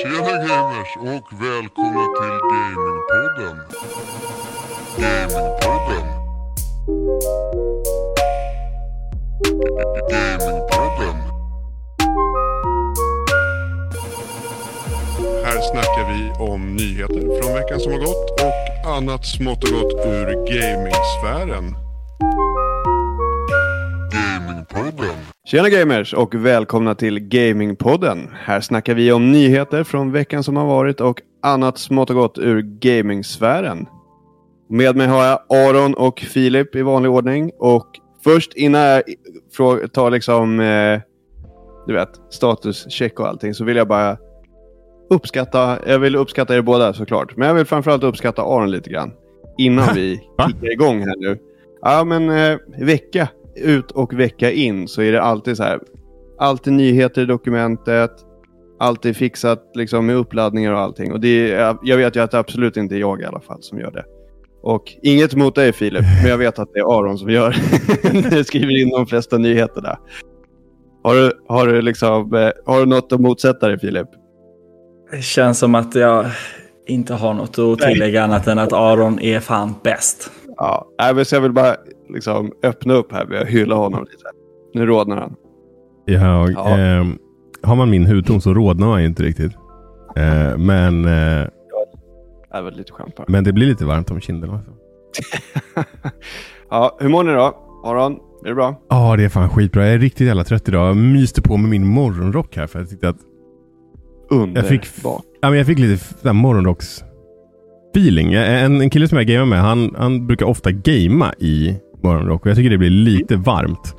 Tjena gamers och välkomna till Gamingpodden. Gamingpodden. Gamingpodden. Här snackar vi om nyheter från veckan som har gått och annat smått och gott ur gamingsfären. Gamingpodden. Tjena gamers och välkomna till Gamingpodden. Här snackar vi om nyheter från veckan som har varit och annat smått och gott ur gamingsfären. Med mig har jag Aron och Filip i vanlig ordning. Och först innan jag tar liksom, eh, du vet, statuscheck och allting så vill jag bara uppskatta, jag vill uppskatta er båda såklart. Men jag vill framförallt uppskatta Aron lite grann. Innan vi kickar igång här nu. Ja men eh, vecka ut och vecka in så är det alltid så här. Alltid nyheter i dokumentet. Alltid fixat liksom med uppladdningar och allting. Och det är, jag vet ju att det absolut inte är jag i alla fall som gör det. Och inget mot dig Filip, men jag vet att det är Aron som gör. du skriver in de flesta nyheterna. Har du, har du, liksom, eh, har du något att motsätta dig Filip? Det känns som att jag inte har något att tillägga annat än att Aron är fan bäst. Ja, nej, men så jag vill bara liksom öppna upp här att hylla honom lite. Nu rodnar han. Jag, Ja. ehm, har man min hudton så rodnar man ju inte riktigt. Eh, men, eh, Det var lite skämt bara. men det blir lite varmt om kinderna. Ja, hur mår ni då? Aron, är det bra? Ja, det är fan skitbra. Jag är riktigt jävla trött idag. Jag myste på med min morgonrock här för jag tyckte att Underbart. jag fick, ja, men jag fick lite morgonrocks feeling. En, en kille som jag gamear med, han, han brukar ofta gamea i morgonrock och jag tycker det blir lite varmt.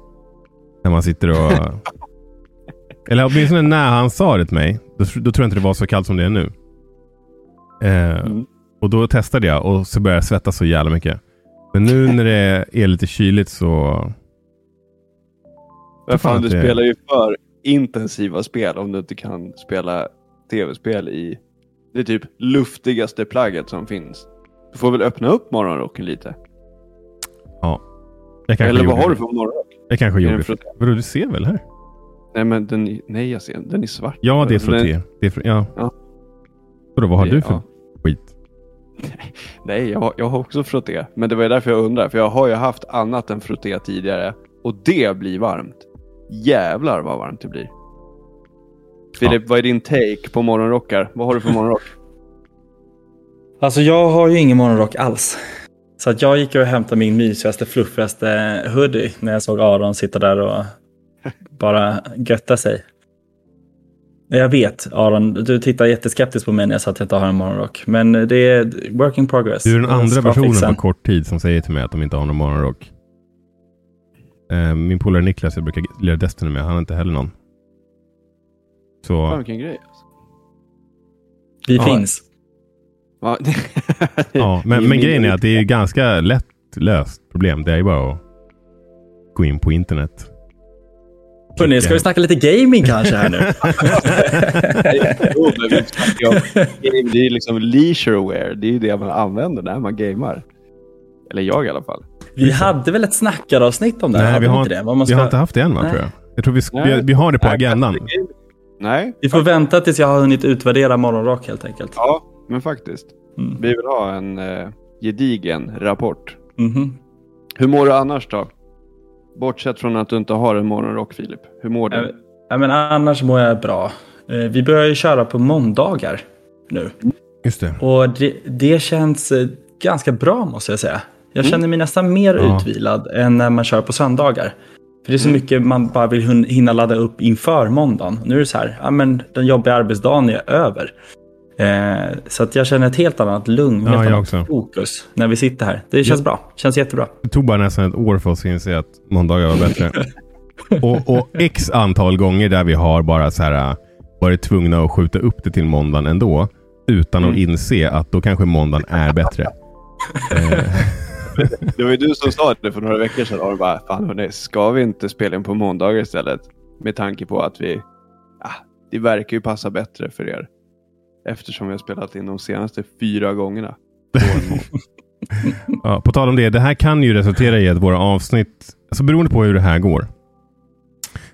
När man sitter och... eller åtminstone när han sa det till mig, då, då tror jag inte det var så kallt som det är nu. Eh, Mm. Och då testade jag och så började jag svettas så jävla mycket. Men nu när det är lite kyligt så... Vad fan, du spelar ju för intensiva spel om du inte kan spela tv-spel i det typ luftigaste plagget som finns. Du får väl öppna upp morgonrocken lite? Kanske Eller vad har du det. för morgonrock? Jag kanske gjorde det. Vadå, du ser väl här? Nej, men den, nej jag ser den är svart. Ja, det är frotté. Det är fr- ja. Ja. Vadå, vad har du för ja. skit? Nej, jag, jag har också frotté. Men det var ju därför jag undrar. För jag har ju haft annat än frotté tidigare. Och det blir varmt. Jävlar vad varmt det blir. Filip, vad är din take på morgonrockar? Vad har du för morgonrock? Alltså jag har ju ingen morgonrock alls. Så att jag gick och hämtade min mysigaste, fluffigaste hoodie när jag såg Aron sitta där och bara götta sig. Jag vet, Aron, du tittar jätteskeptiskt på mig när jag sa att jag inte har en morgonrock. Men det är work in progress. Du är den andra personen på kort tid som säger till mig att de inte har någon morgonrock. Eh, Min polare Niklas, jag brukar lira Destiny med, han har inte heller någon. Fan Så, vilken grej. Alltså. Vi Ja. finns. Ja, ja. Men, men grejen är att det är ganska lätt löst problem. Det är ju bara att gå in på internet. Hörrni, ska vi snacka lite gaming kanske här nu? Det är liksom leisureware. Det är ju det man använder när man gamar. Eller jag i alla fall. Vi hade väl ett snackaravsnitt om det? här? Nej, vi har, inte det? Man vi ska... har inte haft det än va, tror jag. Jag tror vi, vi, vi har det på agendan. Nej, Vi får vänta tills jag har hunnit utvärdera morgonrock helt enkelt. ja, men faktiskt. Mm. Vi vill ha en eh, gedigen rapport. Mhm. Hur mår du annars då? Bortsett från att du inte har en morgonrock Filip. Hur mår du? Ja, Ja, men annars mår jag bra. Eh, Vi börjar ju köra på måndagar nu. Just det. Och det, det känns eh, ganska bra måste jag säga. Jag känner mig nästan mer Ja. utvilad än när man kör på söndagar. För det är så Mm. mycket man bara vill hinna ladda upp inför måndagen. Nu är det så här, ja men den jobbiga arbetsdagen är över. Eh, så att jag känner ett helt annat lugn, Ja, helt annat också. fokus när vi sitter här. Det känns bra, känns jättebra. Det tog bara nästan ett år för oss att inse att måndagar var bättre. och, och x antal gånger där vi har bara så här äh, varit tvungna att skjuta upp det till måndagen ändå. Utan att Mm. inse att då kanske måndagen är bättre. Eh, Det var ju du som sa det för några veckor sedan. Och bara, fan hörni, ska vi inte spela in på måndagar istället? Med tanke på att vi, ja, det verkar ju passa bättre för er. Eftersom vi har spelat in de senaste fyra gångerna. på ja, på tal om det, det här kan ju resultera i att våra avsnitt, alltså beroende på hur det här går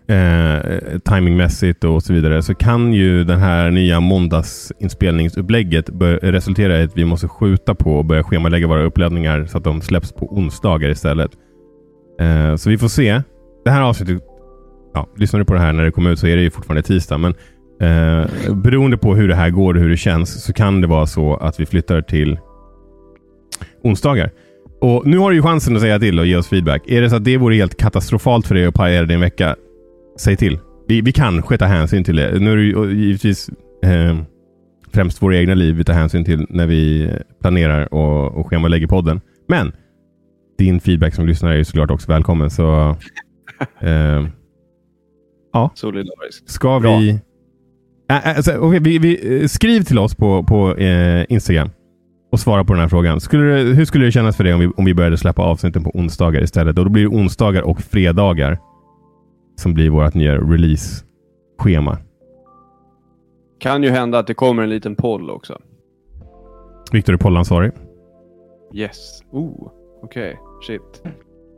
eh, timingmässigt och så vidare så kan ju det här nya måndagsinspelningsupplägget resultera i att vi måste skjuta på och börja schemalägga våra uppladdningar så att de släpps på onsdagar istället. Eh, så vi får se. Det här avsnittet, ja, lyssnar du på det här när det kommer ut så är det ju fortfarande tisdag, men eh, beroende på hur det här går och hur det känns så kan det vara så att vi flyttar till onsdagar. Och Nu har du ju chansen att säga till och ge oss feedback. Är det så att det vore helt katastrofalt för dig att paja din vecka, säg till. Vi, vi kanske tar hänsyn till det. Nu är det ju givetvis eh, främst våra egna liv vi tar hänsyn till när vi planerar och, och schemalägger podden. Men din feedback som lyssnare är ju såklart också välkommen. Så eh, Solidariskt. ska Bra. vi... Alltså, okej, vi, vi... eh, Skriv till oss på, på eh, Instagram och svara på den här frågan. Skulle det, hur skulle det kännas för dig om vi, om vi började släppa avsnitten på onsdagar istället? Och då blir det onsdagar och fredagar som blir vårt nya release-schema. Kan ju hända att det kommer en liten poll också. Viktor är pollansvarig. Yes. Oh, okej. Shit.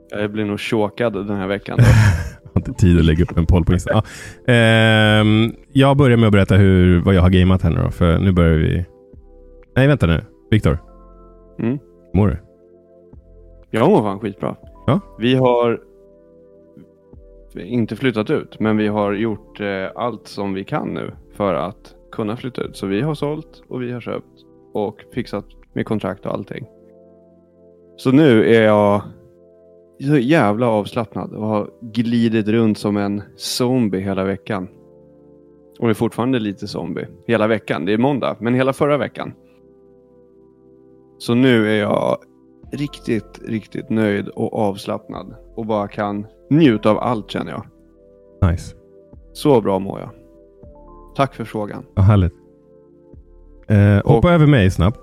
Jag blir nog chokad den här veckan. Har inte tid att lägga upp en poll på Insta. Ja. Ehm, jag börjar med att berätta hur, vad jag har gameat här nu då, för nu börjar vi... Nej, vänta nu. Viktor, Mm. mår du? Jag mår fan skitbra. Ja. Vi har inte flyttat ut, men vi har gjort eh, allt som vi kan nu för att kunna flytta ut. Så vi har sålt och vi har köpt och fixat med kontrakt och allting. Så nu är jag så jävla avslappnad och har glidit runt som en zombie hela veckan. Och är fortfarande lite zombie hela veckan. Det är måndag, men hela förra veckan. Så nu är jag riktigt, riktigt nöjd och avslappnad och bara kan njuta av allt känner jag. Nice. Så bra mår jag. Tack för frågan. Vad härligt. Eh, hoppa över mig snabbt.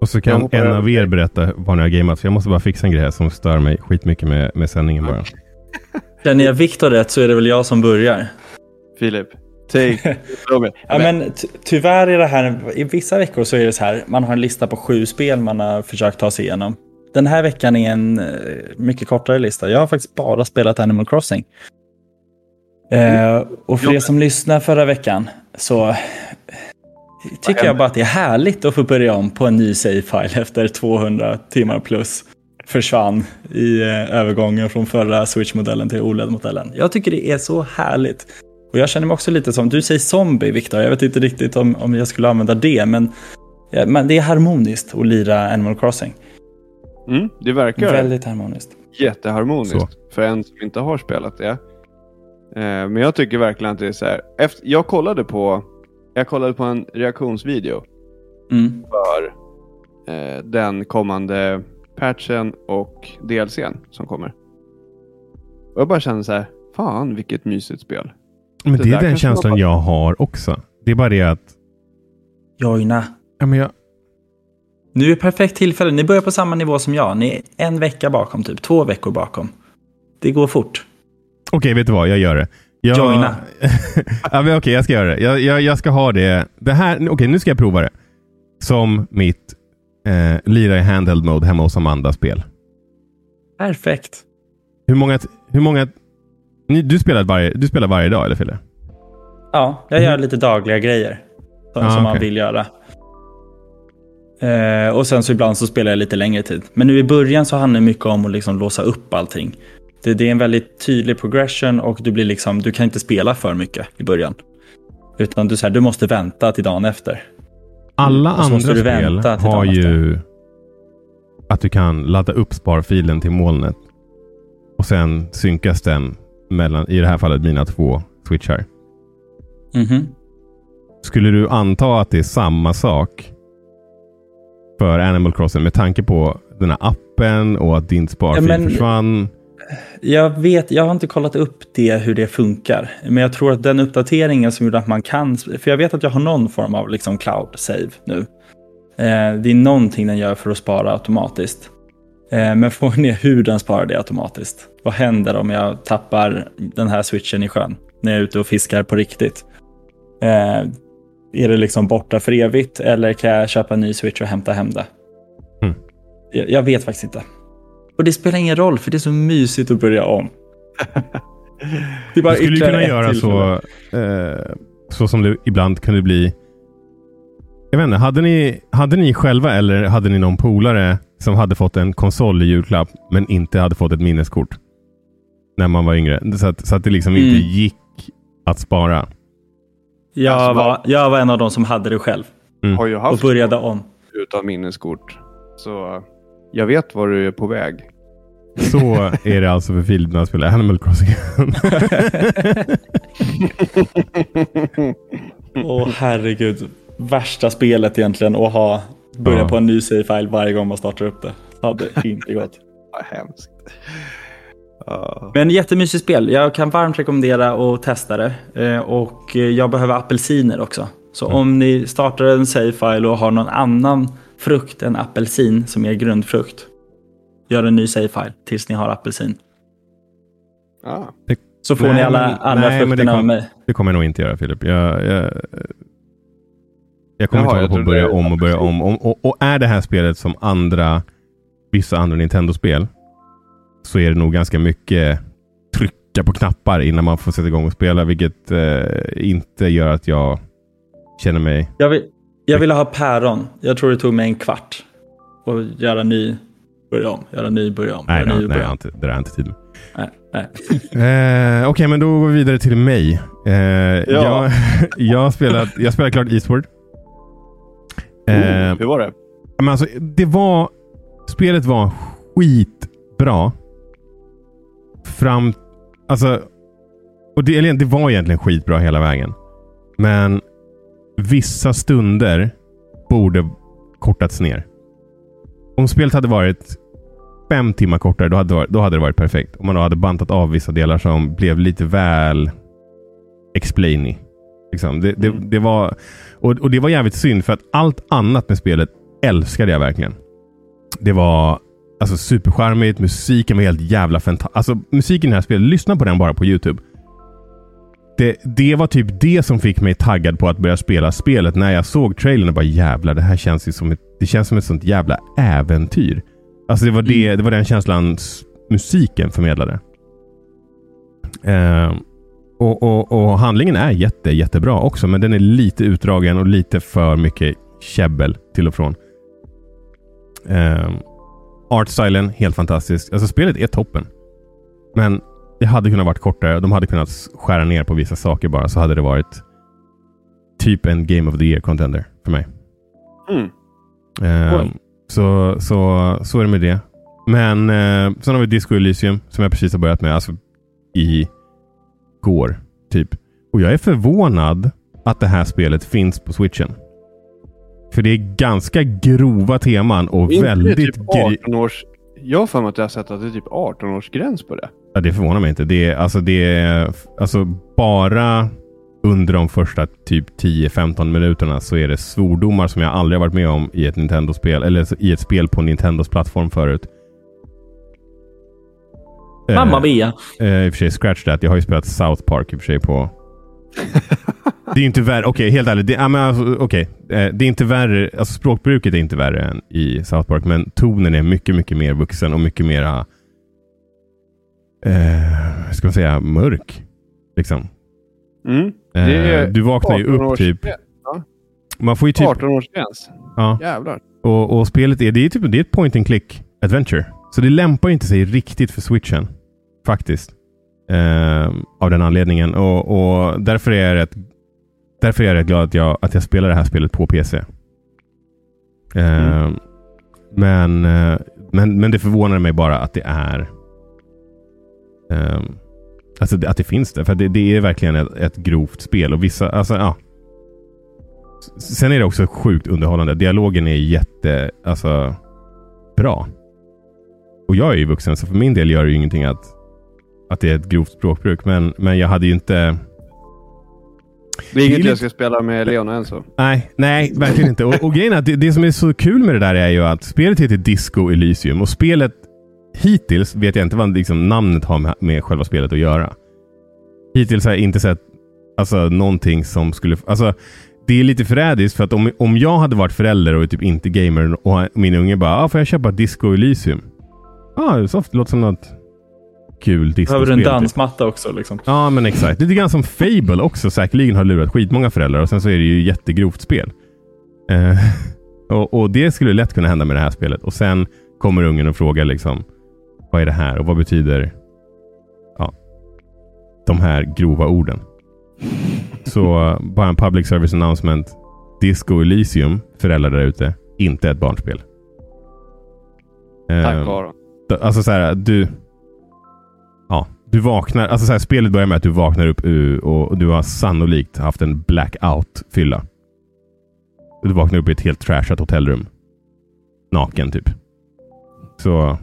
Och så kan en över av er berätta vad ni har gameat. För jag måste bara fixa en grej här som stör mig skitmycket med, med sändningen bara. Känner jag Viktor rätt så är det väl jag som börjar. Filip, take. Ja, men ty- tyvärr är det här, i vissa veckor så är det så här, man har en lista på sju spel man har försökt ta sig igenom. Den här veckan är en eh, mycket kortare lista. Jag har faktiskt bara spelat Animal Crossing. Eh, och för er som lyssnade förra veckan så tycker jag bara att det är härligt att få börja om på en ny save-file efter 200 timmar plus försvann i eh, övergången från förra Switch-modellen till OLED-modellen. Jag tycker det är så härligt. Och jag känner mig också lite som, du säger zombie Viktor, jag vet inte riktigt om, om jag skulle använda det, men, ja, men det är harmoniskt att lira Animal Crossing. Mm, det verkar Väldigt harmoniskt. jätteharmoniskt Så. för en som inte har spelat det. Eh, men jag tycker verkligen att det är så här. Efter, jag kollade på jag kollade på en reaktionsvideo Mm. för eh, den kommande patchen och DLCn som kommer. Och jag bara kände så här, fan vilket mysigt spel. Men Det det är den känslan var- jag har också. Det är bara det att... Joina. Ja, men jag, Nu är perfekt tillfälle. Ni börjar på samma nivå som jag. Ni är en vecka bakom, typ två veckor bakom. Det går fort. Okej, vet du vad? Jag gör det. Jag... Joina. ja, men okej, jag ska göra det. Jag, jag, jag ska ha det. det här, okej, nu ska jag prova det. Som mitt eh, lira i handheld mode hemma hos Amanda-spel. Perfekt. Hur många... Hur många ni, du, spelar varje, du spelar varje dag, eller Fille? Ja, jag gör lite dagliga grejer. Som, Ah, som man vill göra. Eh, och sen så ibland så spelar jag lite längre tid. Men nu i början så handlar det mycket om att liksom låsa upp allting. Det, det är en väldigt tydlig progression och du blir liksom, du kan inte spela för mycket i början. Utan du, så här, du måste vänta till dagen efter. Alla andra spel har ju att du kan ladda upp sparfilen till molnet. Och sen synkas den mellan, i det här fallet, mina två switchar. Mhm. Skulle du anta att det är samma sak för Animal Crossing med tanke på den här appen och att din sparfil Ja, men- försvann? Jag vet, jag har inte kollat upp det, hur det funkar. Men jag tror att den uppdateringen som gjorde att man kan, för jag vet att jag har någon form av liksom cloud save nu. Eh, det är någonting den gör för att spara automatiskt. Eh, men är hur den sparar det automatiskt. Vad händer om jag tappar den här switchen i sjön? När jag är ute och fiskar på riktigt. Eh, är det liksom borta för evigt eller kan jag köpa en ny switch och hämta hem det? Mm. Jag, jag vet faktiskt inte. Och det spelar ingen roll för det är så mysigt att börja om. Det är bara Du skulle kunna göra så, eh, så som det ibland kunde bli. Jag vet inte, hade ni, hade ni själva eller hade ni någon polare som hade fått en konsol i julklapp men inte hade fått ett minneskort? När man var yngre. Så att, så att det liksom inte Mm. gick att spara. Jag, Alltså, var, jag var en av de som hade det själv Har ju och haft började om. utan minneskort. Så jag vet var du är på väg. Så är det alltså för Filip när han spelar Animal Crossing. Åh herregud. Värsta spelet egentligen att ha börja Ja. på en ny save-file varje gång man startar upp det. Hade inte gått. Vad hemskt. Uh, Men jättemysigt spel. Jag kan varmt rekommendera att testa det. Eh, Och jag behöver apelsiner också. Så om ni startar en save-file och har någon annan frukt än apelsin som är grundfrukt. Gör en ny save-file tills ni har apelsin. ah. Så får Nej, ni alla andra det frukterna kom- av mig. Det kommer jag nog inte göra Filip. Jag, jag, jag kommer Jaha, inte hålla jag på att börja om och börja om. Och, och, och är det här spelet som andra, vissa andra Nintendo-spel så är det nog ganska mycket trycka på knappar innan man får sätta igång och spela. Vilket eh, inte gör att jag känner mig... Jag, vill, jag ville ha päron. Jag tror det tog mig en kvart. Och göra ny, börja om, göra ny, börja om. Nej, nej, ny, nej, jag om. inte, det där har jag inte tid med. nej, nej. Eh, Okej, men då går vi vidare till mig. Eh, jag, jag, har spelat, jag spelat klart Eastward. Eh, oh, hur var det? Men alltså, det var... Spelet var skitbra. Fram... Alltså... Och det, eller det var egentligen skitbra hela vägen. Men vissa stunder borde kortats ner. Om spelet hade varit fem timmar kortare, då hade, det varit, då hade det varit perfekt. Om man då hade bantat av vissa delar som blev lite väl explainy. Liksom. Det, det, Mm. det var, och, och det var jävligt synd för att allt annat med spelet älskade jag verkligen. Det var alltså supercharmigt, musiken var helt jävla fantastisk. Alltså musiken i det här spelet, lyssna på den bara på YouTube. Det, det var typ det som fick mig taggad på att börja spela spelet. När jag såg trailern och bara jävlar, det här känns ju som ett, det känns som ett sånt jävla äventyr. Alltså det var, det, det var den känslan musiken förmedlade. Eh, och, och, och handlingen är jätte, jättebra också, men den är lite utdragen och lite för mycket käbbel till och från. Eh, Artstylen, helt fantastisk. Alltså spelet är toppen. Men det hade kunnat varit kortare. De hade kunnat skära ner på vissa saker bara, så hade det varit typ en Game of the Year contender för mig. Mm. Oj. så, så, så är det med det. Men eh, sen har vi Disco Elysium som jag precis har börjat med. Alltså i går, typ. Och jag är förvånad att det här spelet finns på switchen. För det är ganska grova teman och Inte väldigt... det typ gri- 18 års... Jag har för mig att jag har sett att det är typ 18 års gräns på det. Ja, det förvånar mig inte. Det är, alltså, det är, alltså bara under de första typ 10-15 minuterna så är det svordomar som jag aldrig har varit med om i ett Nintendo-spel. Eller i ett spel på Nintendos plattform förut. Eh, Mamma Mia. Eh, I och för sig, scratch that. Jag har ju spelat South Park i och för sig på... det är inte värre. Okej, helt ärligt. Det, ja, men alltså, okej. Eh, det är inte värre. Alltså språkbruket är inte värre än i South Park. Men tonen är mycket, mycket mer vuxen och mycket mera... Eh, ska man säga? Mörk. Liksom. Mm. Eh, du vaknar ju 18 upp typ... Ja. Man får ju typ... 18 års gräns. Ja. Jävlar. Och, och spelet är, det är, typ, det är ett point and click adventure. Så det lämpar inte sig riktigt för switchen. Faktiskt. Eh, av den anledningen. Och, och därför är jag rätt, därför är jag rätt glad att jag, att jag spelar det här spelet på PC. Ehm, men, eh, men, men det förvånar mig bara att det är eh, Alltså att det finns där. För det, det är verkligen ett, ett grovt spel. Och vissa, alltså ja. Sen är det också sjukt underhållande. Dialogen är jätte, alltså bra. Och jag är ju vuxen, så för min del gör det ju ingenting att, att det är ett grovt språkbruk. Men, men jag hade ju inte... Det är inget jag ska spela med Leona än så. Nej, nej, verkligen inte. Och, och grejen är att det, det som är så kul med det där är ju att spelet heter Disco Elysium och spelet hittills vet jag inte vad liksom, namnet har med, med själva spelet att göra. Hittills har jag inte sett alltså, någonting som skulle... Alltså, det är lite förrädiskt för att om, om jag hade varit förälder och typ inte gamer och min unge bara ah, “Får jag köpa Disco Elysium?” Ja, ah, soft. Låter som något kul Behöver discospel. du en typ. dansmatta också? Liksom. Ja, men exakt. Lite grann som Fable också säkerligen har lurat skitmånga föräldrar och sen så är det ju jättegrovt spel. Eh, och, och det skulle lätt kunna hända med det här spelet. Och sen kommer ungen och frågar liksom vad är det här och vad betyder ja, de här grova orden? Så eh, bara en public service announcement. Disco Elysium, föräldrar där ute, inte ett barnspel. Eh, Tack Alltså, alltså så här, du... Ja, du vaknar... Alltså så här, spelet börjar med att du vaknar upp och, du har sannolikt haft en blackout-fylla. Du vaknar upp i ett helt trashat hotellrum. Naken typ. Så...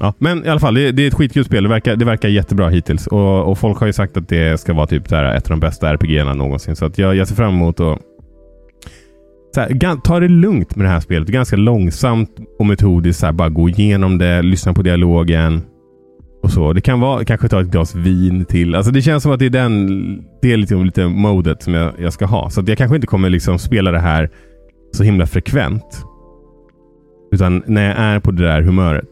Ja, men i alla fall, det, det är ett skitkul spel. Det verkar, det verkar jättebra hittills. Och, och folk har ju sagt att det ska vara typ så här, ett av de bästa RPG-erna någonsin. Så att jag, jag ser fram emot att här, ta det lugnt med det här spelet. Ganska långsamt och metodiskt. Så här, bara gå igenom det, lyssna på dialogen. Och så. Det kan vara kanske ta ett glas vin till. Alltså det känns som att det är den, det är liksom lite modet som jag, jag ska ha. Så jag kanske inte kommer liksom spela det här så himla frekvent. Utan när jag är på det där humöret,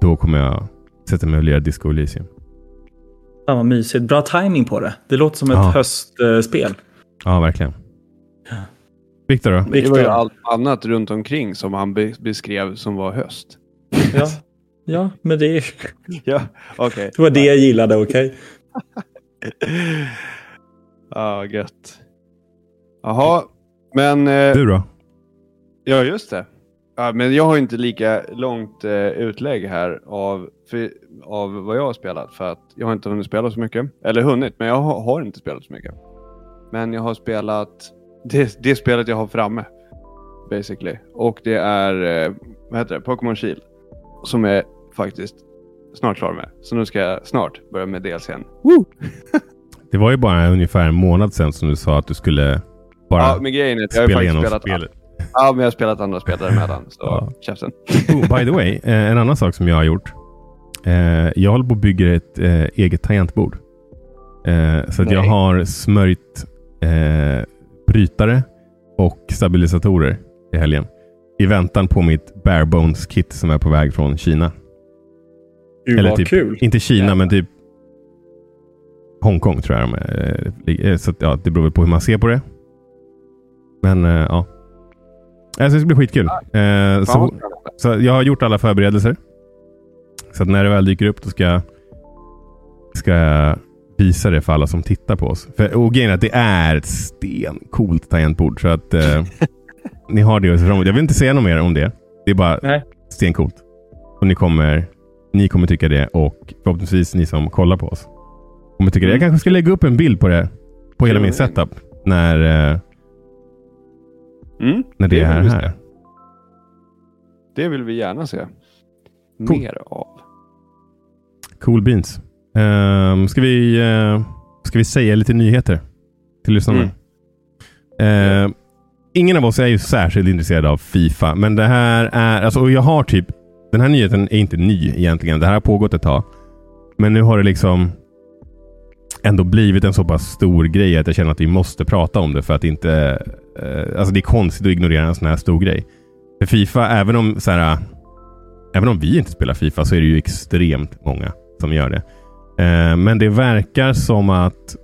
då kommer jag sätta mig och lira Disco Elysium. Fan vad mysigt. Bra timing på det. Det låter som ett Ja. höstspel. Ja, verkligen. Viktor då? Det var ju allt annat runt omkring som han be beskrev som var höst. Ja. ja, men det, är- Ja, okej. det var det jag gillade, okej? Ja, gött. Jaha, men... Eh, Du då? ja, just det. Ja, men jag har inte lika långt eh, utlägg här av, för, av vad jag har spelat. För att jag har inte hunnit spela så mycket. Eller hunnit, men jag har, har inte spelat så mycket. Men jag har spelat det, det spelet jag har framme. Basically. Och det är, eh, vad heter det, Pokémon Shield. Som är faktiskt snart klar med. Så nu ska jag snart börja med DLCn. Det var ju bara ungefär en månad sedan som du sa att du skulle bara Ja, men grejen är att jag spela faktiskt igenom spelat, spelet. ja, men jag har spelat andra spel däremellan. Så Ja. käften. Oh, by the way, eh, en annan sak som jag har gjort. Eh, jag håller på att bygga ett eh, eget tangentbord. Så att jag har smörjt brytare och stabilisatorer i helgen. I väntan på mitt bare bones kit som är på väg från Kina. Gud Eller typ- kul. Inte Kina, Jävlar. men typ Hongkong tror jag de är. eh, ligger. Så ja, det beror väl på hur man ser på det. Men eh, ja. Alltså, det ska bli skitkul. Eh, vad så, så jag har gjort alla förberedelser. Så när det väl dyker upp, då ska jag, ska jag visa det för alla som tittar på oss. För, och grejen är att det är ett stencoolt tangentbord. Så att eh, ni har det att se fram emot. Jag vill inte säga något mer om det. Det är bara Nej. stencoolt. Och ni kommer, ni kommer tycka det och förhoppningsvis ni som kollar på oss kommer tycka det. Jag kanske ska lägga upp en bild på det. På hela min setup. När, eh, Mm, när det, vill är här. se. Det vill vi gärna se. Cool. Mer av. Cool beans. Um, ska, vi, eh, ska vi säga lite nyheter till lyssnarna? Mm. Eh, ingen av oss är ju särskilt intresserad av Fifa, men det här är... Alltså, och jag har typ... Den här nyheten är inte ny egentligen. Det här har pågått ett tag. Men nu har det liksom ändå blivit en så pass stor grej att jag känner att vi måste prata om det för att inte... Eh, alltså det är konstigt att ignorera en sån här stor grej. För Fifa, även om så här, Även om vi inte spelar Fifa så är det ju extremt många som gör det. Eh, men det verkar som att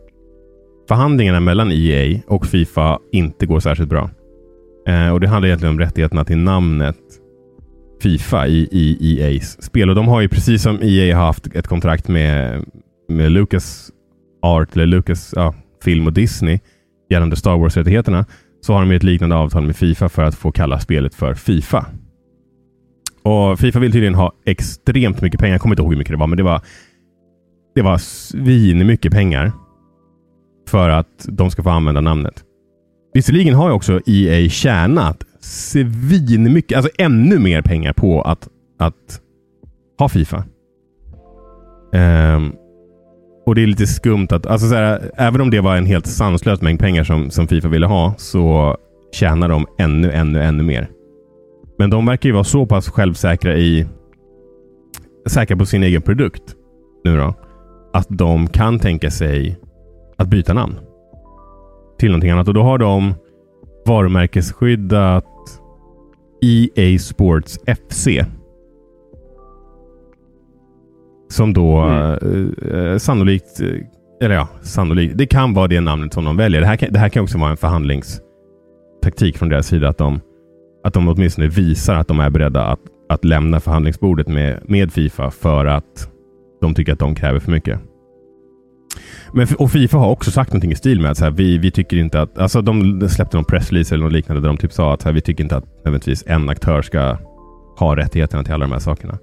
förhandlingarna mellan EA och Fifa inte går särskilt bra. Eh, och Det handlar egentligen om rättigheterna till namnet Fifa i, i EAs spel. Och de har ju precis som EA haft ett kontrakt med, med Lucas Art, eller Lucas ja, Film och Disney gällande Star Wars-rättigheterna så har de ett liknande avtal med Fifa för att få kalla spelet för Fifa. Och Fifa vill tydligen ha extremt mycket pengar. Jag kommer inte ihåg hur mycket det var, men det var det var svin mycket pengar för att de ska få använda namnet. Visserligen har ju också EA tjänat svin mycket, alltså ännu mer pengar på att, att ha Fifa. Um, och det är lite skumt att, alltså så här, även om det var en helt sanslös mängd pengar som, som Fifa ville ha, så tjänar de ännu, ännu, ännu mer. Men de verkar ju vara så pass självsäkra i säkra på sin egen produkt nu då, att de kan tänka sig att byta namn till någonting annat. Och då har de varumärkesskyddat EA Sports FC. Som då Mm. eh, eh, sannolikt, eh, eller ja, sannolikt, det kan vara det namnet som de väljer. Det här kan, det här kan också vara en förhandlingstaktik från deras sida. Att de, att de åtminstone visar att de är beredda att, att lämna förhandlingsbordet med, med Fifa för att de tycker att de kräver för mycket. Men, och Fifa har också sagt någonting i stil med att så här, vi, vi tycker inte att... Alltså de släppte någon pressrelease eller något liknande där de typ sa att så här, vi tycker inte att nödvändigtvis en aktör ska ha rättigheterna till alla de här sakerna.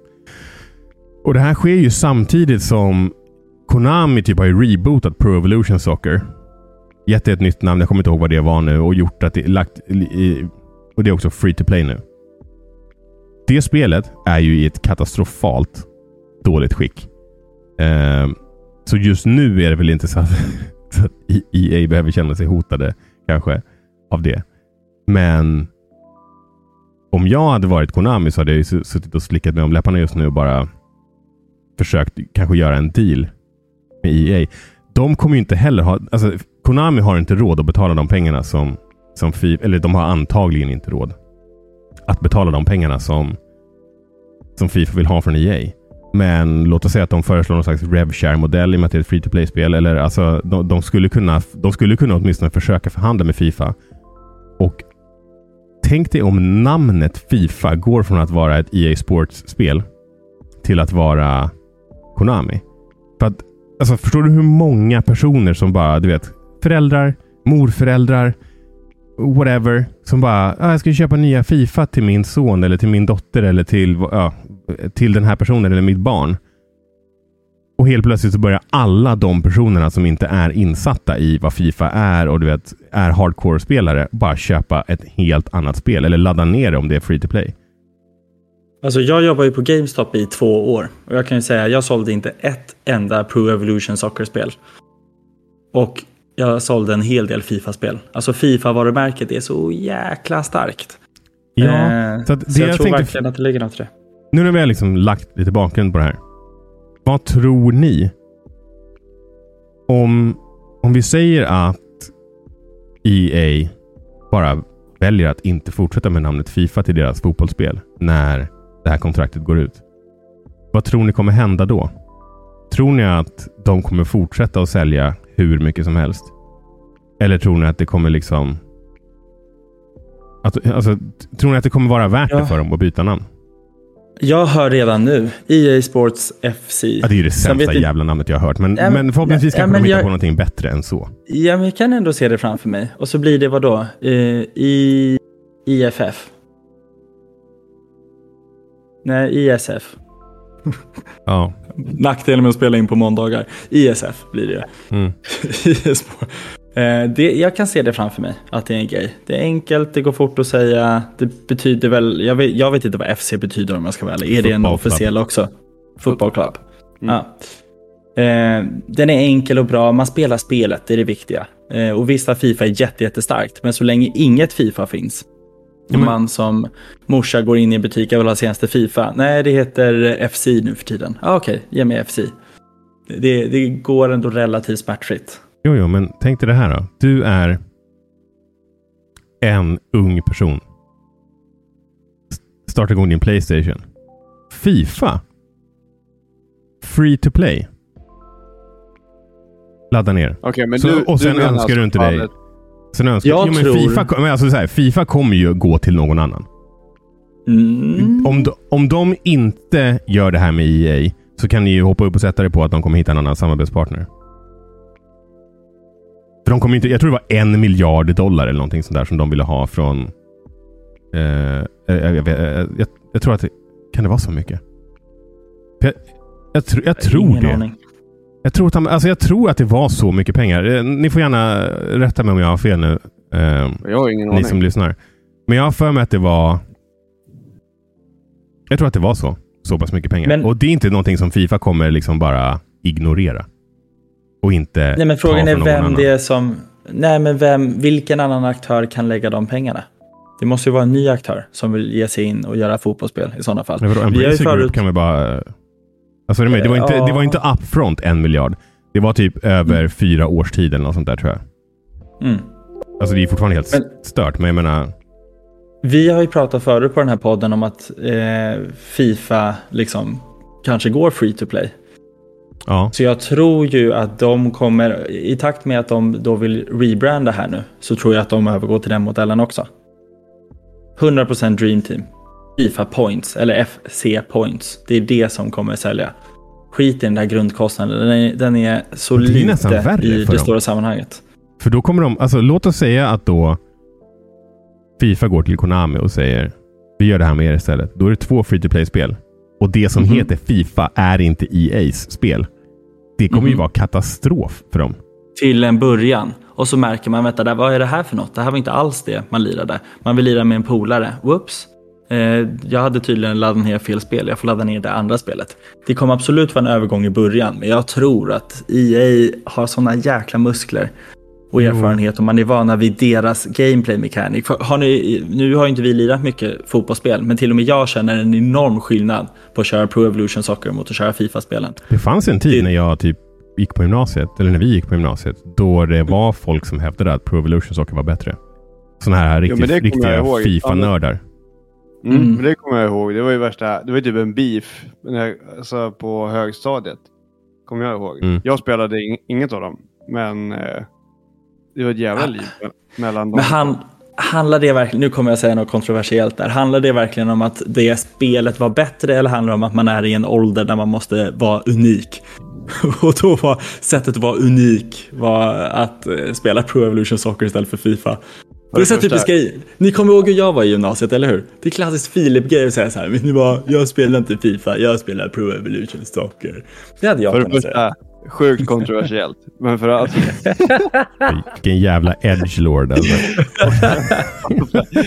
Och det här sker ju samtidigt som Konami typ har ju rebootat Pro Evolution Soccer. Gett det ett nytt namn, jag kommer inte ihåg vad det var nu och gjort att det lagt i, och det är också free to play nu. Det spelet är ju i ett katastrofalt dåligt skick. Eh, så just nu är det väl inte så att, så att EA behöver känna sig hotade kanske av det. Men om jag hade varit Konami så hade jag ju suttit och slickat mig om läpparna just nu och bara försökt kanske göra en deal med EA. De kommer ju inte heller ha... Alltså, Konami har inte råd att betala de pengarna som, som FIFA... Eller de har antagligen inte råd att betala de pengarna som, som Fifa vill ha från EA. Men låt oss säga att de föreslår någon slags RevShare-modell i och med att det är ett free-to-play-spel. Eller alltså, de, de, skulle kunna, de skulle kunna åtminstone försöka förhandla med Fifa. Och tänk dig om namnet Fifa går från att vara ett EA Sports-spel till att vara Konami. För att, alltså, förstår du hur många personer som bara, du vet, föräldrar, morföräldrar, whatever, som bara, ah, jag ska köpa nya Fifa till min son eller till min dotter eller till, ja, till den här personen eller mitt barn. Och helt plötsligt så börjar alla de personerna som inte är insatta i vad Fifa är och du vet, är hardcore-spelare bara köpa ett helt annat spel eller ladda ner det om det är free to play. Alltså jag jobbar ju på GameStop i två år och jag kan ju säga jag sålde inte ett enda Pro Evolution Soccer-spel. Och jag sålde en hel del Fifa-spel. Alltså Fifa-varumärket är så jäkla starkt. Ja, Eh, så att det så jag, jag tror tänkte- verkligen att det ligger något i det. Nu när vi har liksom lagt lite bakgrund på det här. Vad tror ni? Om, om vi säger att EA bara väljer att inte fortsätta med namnet Fifa till deras fotbollsspel när det här kontraktet går ut. Vad tror ni kommer hända då? Tror ni att de kommer fortsätta att sälja hur mycket som helst? Eller tror ni att det kommer liksom... Att, alltså, tror ni att det kommer vara värt det Ja. för dem att byta namn? Jag hör redan nu EA Sports FC. Ja, det är ju det sämsta jävla namnet jag har hört. Men, Ja, men- förhoppningsvis ja, kanske men de hittar jag- på någonting bättre än så. Ja, men jag kan ändå se det framför mig. Och så blir det vad då? Eh, I IFF? Nej, ISF. Ja. Nackdelen med att spela in på måndagar. ISF blir det. Mm. IS-spår. Eh, det, jag kan se det framför mig, att det är en grej. Det är enkelt, det går fort att säga. Det betyder väl, jag vet, jag vet inte vad FC betyder om jag ska vara ärlig. Är det en officiell också? Football club. Mm. Ja. Eh, den är enkel och bra, man spelar spelet, det är det viktiga. Eh, och visst, Fifa är jätte, jättestarkt, men så länge inget Fifa finns, men- man som morsa går in i en butik och vill ha senaste Fifa. Nej, det heter FC nu för tiden. Ah, Okej, ge mig FC. Det, det går ändå relativt smärtfritt. Jo, jo, men tänk dig det här då. Du är en ung person. S- Starta igång din Playstation. Fifa. Free to play. Ladda ner. Okej, men Så- du, och sen du menar önskar alltså du inte dig- fallet- Sen önskar Jag jo, men tror- FIFA, men alltså så här, FIFA kommer ju gå till någon annan. Mm. Om, de, om de inte gör det här med EA så kan ni ju hoppa upp och sätta det på att de kommer hitta en annan samarbetspartner. För de kommer inte, jag tror det var en miljard dollar eller någonting sånt där som de ville ha från... Eh, jag, jag, jag, jag, jag tror att det... Kan det vara så mycket? För Jag, jag, tr, jag tror Ingen det. aning. Jag tror, att, han- alltså jag tror att det var så mycket pengar. Eh, Ni får gärna rätta mig om jag har fel nu. Eh, Jag har ingen ni aning. som lyssnar. Men jag har för mig att det var... Jag tror att det var så. Så pass mycket pengar. Men- Och det är inte någonting som Fifa kommer liksom bara ignorera. Och inte Nej, men frågan är vem annan. det är som... Nej, men vem, vilken annan aktör kan lägga de pengarna? Det måste ju vara en ny aktör som vill ge sig in och göra fotbollsspel i sådana fall. Men vadå, Embracer Group förut- kan vi bara... Alltså är du med? det, var inte, det var inte upfront en miljard. Det var typ över fyra års tid eller något sånt där tror jag. Mm. Alltså det är fortfarande helt Men- stört. Men jag menar... Vi har ju pratat förut på den här podden om att eh, Fifa liksom kanske går free to play. Ja. Så jag tror ju att de kommer, i takt med att de då vill rebranda här nu, så tror jag att de övergår till den modellen också. 100% Dream Team. Fifa Points, eller FC Points. Det är det som kommer sälja. Skit i den där grundkostnaden. Den är, den är så Det är lite i det dem. stora sammanhanget. För då kommer de, alltså låt oss säga att då Fifa går till Konami och säger vi gör det här med er istället. Då är det två free to play-spel. Och det som Mhm. heter Fifa är inte EA's spel. Det kommer ju Mhm. vara katastrof för dem. Till en början. Och så märker man, vänta, där, vad är det här för något? Det här var inte alls det man lirade. Man vill lira med en polare. Whoops. Eh, jag hade tydligen laddat ner fel spel. Jag får ladda ner det andra spelet. Det kommer absolut vara en övergång i början. Men jag tror att EA har sådana jäkla muskler och erfarenhet och man är vana vid deras gameplay mechanic. Har ni, nu har ju inte vi lirat mycket fotbollsspel, men till och med jag känner en enorm skillnad på att köra Pro Evolution Soccer mot att köra Fifa-spelen. Det fanns en tid Det- när jag typ gick på gymnasiet, eller när vi gick på gymnasiet, då det var folk som hävdade att Pro Evolution Soccer var bättre. Sådana här riktigt, jag riktiga. Fifa-nördar. Mm, Mm. men Det kommer jag ihåg. Det var ju värsta, det var ju typ en beef när jag- alltså på högstadiet. Kommer jag ihåg. Mm. Jag spelade ing- inget av dem. Men eh, det var ett jävla Ah. liv mellan dem. Men han, handlar det verkligen, nu kommer jag säga något kontroversiellt där, handlar det verkligen om att det spelet var bättre eller handlar det om att man är i en ålder där man måste vara unik? Och då var sättet att vara unik var att eh, spela Pro Evolution Soccer istället för Fifa. Det är så typiskt grej. Ni kommer ihåg hur jag var i gymnasiet, eller hur? Det är klassiskt Filip-grej att säga så här, vet ni vad, jag spelar inte Fifa, jag spelar Pro Evolution Soccer. Det hade jag För kunnat säga. Sjukt kontroversiellt. Men för att, Vilken jävla edgelord alltså.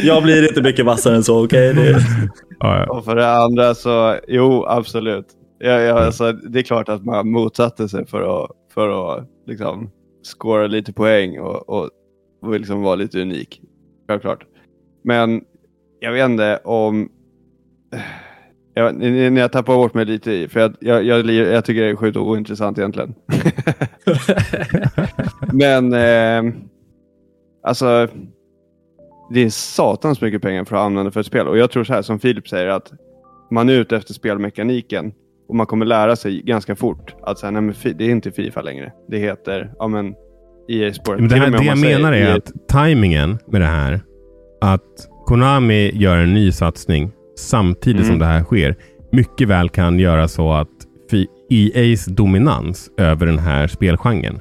Jag blir inte mycket vassare än så, okej? Det- Ja, ja. och för det andra så, jo absolut. Jag, jag, alltså, det är klart att man motsatte sig för att, för att liksom, scora lite poäng och, och, och liksom vara lite unik. Självklart. Men jag vet inte om... Jag, ni- jag tappar bort mig lite i, för jag, jag, jag, jag tycker det är sjukt ointressant egentligen. Men eh, alltså, det är satans mycket pengar för att använda för ett spel. Och jag tror så här som Filip säger att man är ute efter spelmekaniken och man kommer lära sig ganska fort att så här, nej, men det är inte Fifa längre. Det heter ja, men EA Sport. Men det, här, det jag menar är EA att tajmingen med det här, att Konami gör en ny satsning samtidigt Mm. som det här sker, mycket väl kan göra så att EA's dominans över den här spelgenren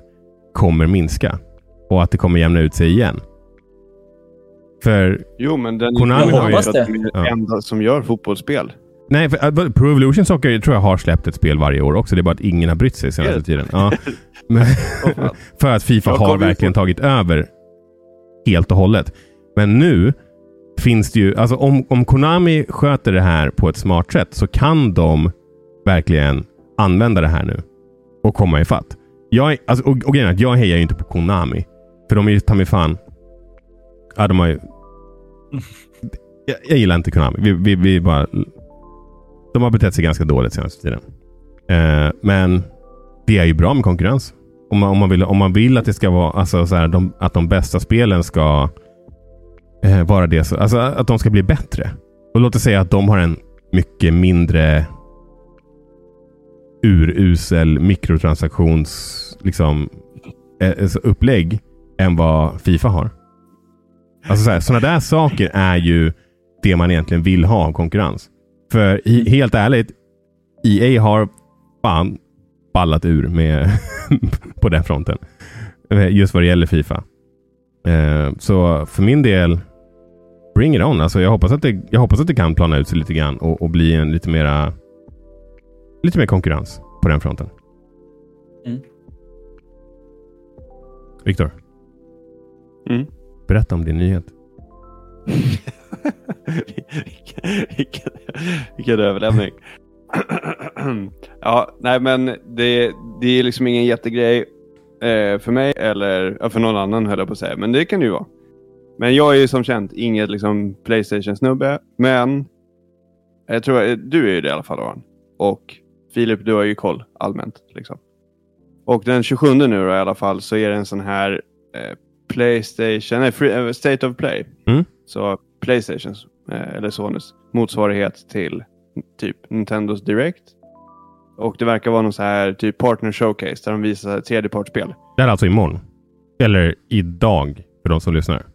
kommer minska och att det kommer jämna ut sig igen. För Jo, men den Konami har ju- att de är Ja. det enda som gör fotbollsspel. Nej, för, äh, Pro Evolution Soccer tror jag har släppt ett spel varje år också. Det är bara att ingen har brytt sig senaste tiden. Ja. För att Fifa har verkligen tagit över helt och hållet. Men nu finns det ju, alltså om, om Konami sköter det här på ett smart sätt så kan de verkligen använda det här nu och komma ifatt. Jag, alltså, och, och grejen är att jag hejar ju inte på Konami. För de är ju ta mig fan... Ja, de har ju... Jag, jag gillar inte Konami. Vi, vi, vi bara... De har betett sig ganska dåligt senaste tiden. Eh, men det är ju bra med konkurrens. Om man, om man, vill, om man vill att det ska vara alltså, så här, de, att de bästa spelen ska eh, vara det. Så, alltså att de ska bli bättre. Och låt oss säga att de har en mycket mindre urusel mikrotransaktions liksom, eh, alltså upplägg än vad Fifa har. Alltså så här, sådana där saker är ju det man egentligen vill ha av konkurrens. För i, helt ärligt, EA har fan ballat ur med på den fronten. Eh, just vad det gäller Fifa. Eh, Så för min del, bring it on. Alltså jag, hoppas att det, jag hoppas att det kan plana ut sig lite grann och, och bli en lite mera lite mer konkurrens på den fronten. Mm. Viktor, Mm. berätta om din nyhet. vilken, vilken, vilken överlämning. ja, nej men det, det är liksom ingen jättegrej eh, för mig eller ja, för någon annan höll jag på att säga. Men det kan det ju vara. Men jag är ju som känt inget liksom Playstation-snubbe. Men jag tror du är ju det i alla fall Aron. Och Filip, du har ju koll allmänt. Liksom. Och den 27 nu då, i alla fall så är det en sån här eh, Playstation, nej, free, eh, State of Play. Mm. Så Playstations, eh, eller Sonys motsvarighet till typ Nintendos Direct. Och det verkar vara någon så här typ partner showcase där de visar tredjepartsspel. Det är alltså imorgon. Eller idag för de som lyssnar.